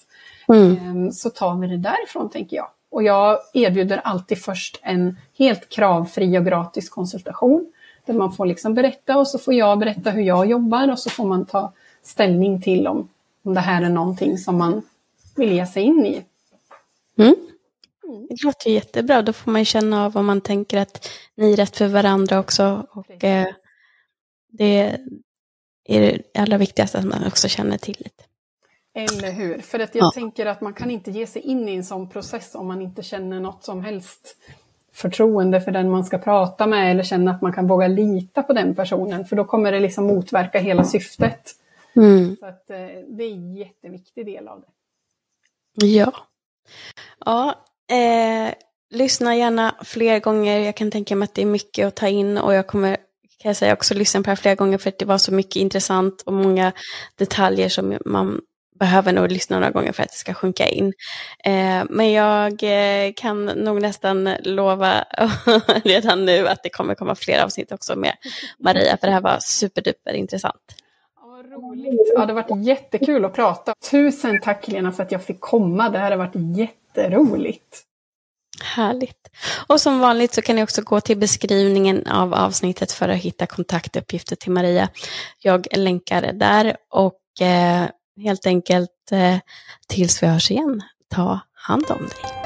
Mm. Ehm, så tar vi det därifrån tänker jag. Och jag erbjuder alltid först en helt kravfri och gratis konsultation. Där man får liksom berätta och så får jag berätta hur jag jobbar och så får man ta ställning till om, om det här är någonting som man vill ge sig in i. Mm. Det låter jättebra, då får man känna av om man tänker att ni är rätt för varandra också. Och eh, det är det allra viktigaste att man också känner tillit. Eller hur? För att jag ja. tänker att man kan inte ge sig in i en sån process om man inte känner något som helst förtroende för den man ska prata med eller känner att man kan våga lita på den personen. För då kommer det liksom motverka hela syftet. Mm. Så att, eh, det är en jätteviktig del av det. Ja. Ja, eh, lyssna gärna fler gånger. Jag kan tänka mig att det är mycket att ta in och jag kommer kan jag säga också lyssna på det här flera gånger för att det var så mycket intressant och många detaljer som man behöver nog lyssna några gånger för att det ska sjunka in. Eh, men jag eh, kan nog nästan lova redan nu att det kommer komma fler avsnitt också med Maria, för det här var superduper intressant. Roligt. Ja, det har varit jättekul att prata. Tusen tack Lena för att jag fick komma. Det här har varit jätteroligt. Härligt. Och som vanligt så kan ni också gå till beskrivningen av avsnittet för att hitta kontaktuppgifter till Maria. Jag länkar där och eh, helt enkelt eh, tills vi hörs igen, ta hand om dig.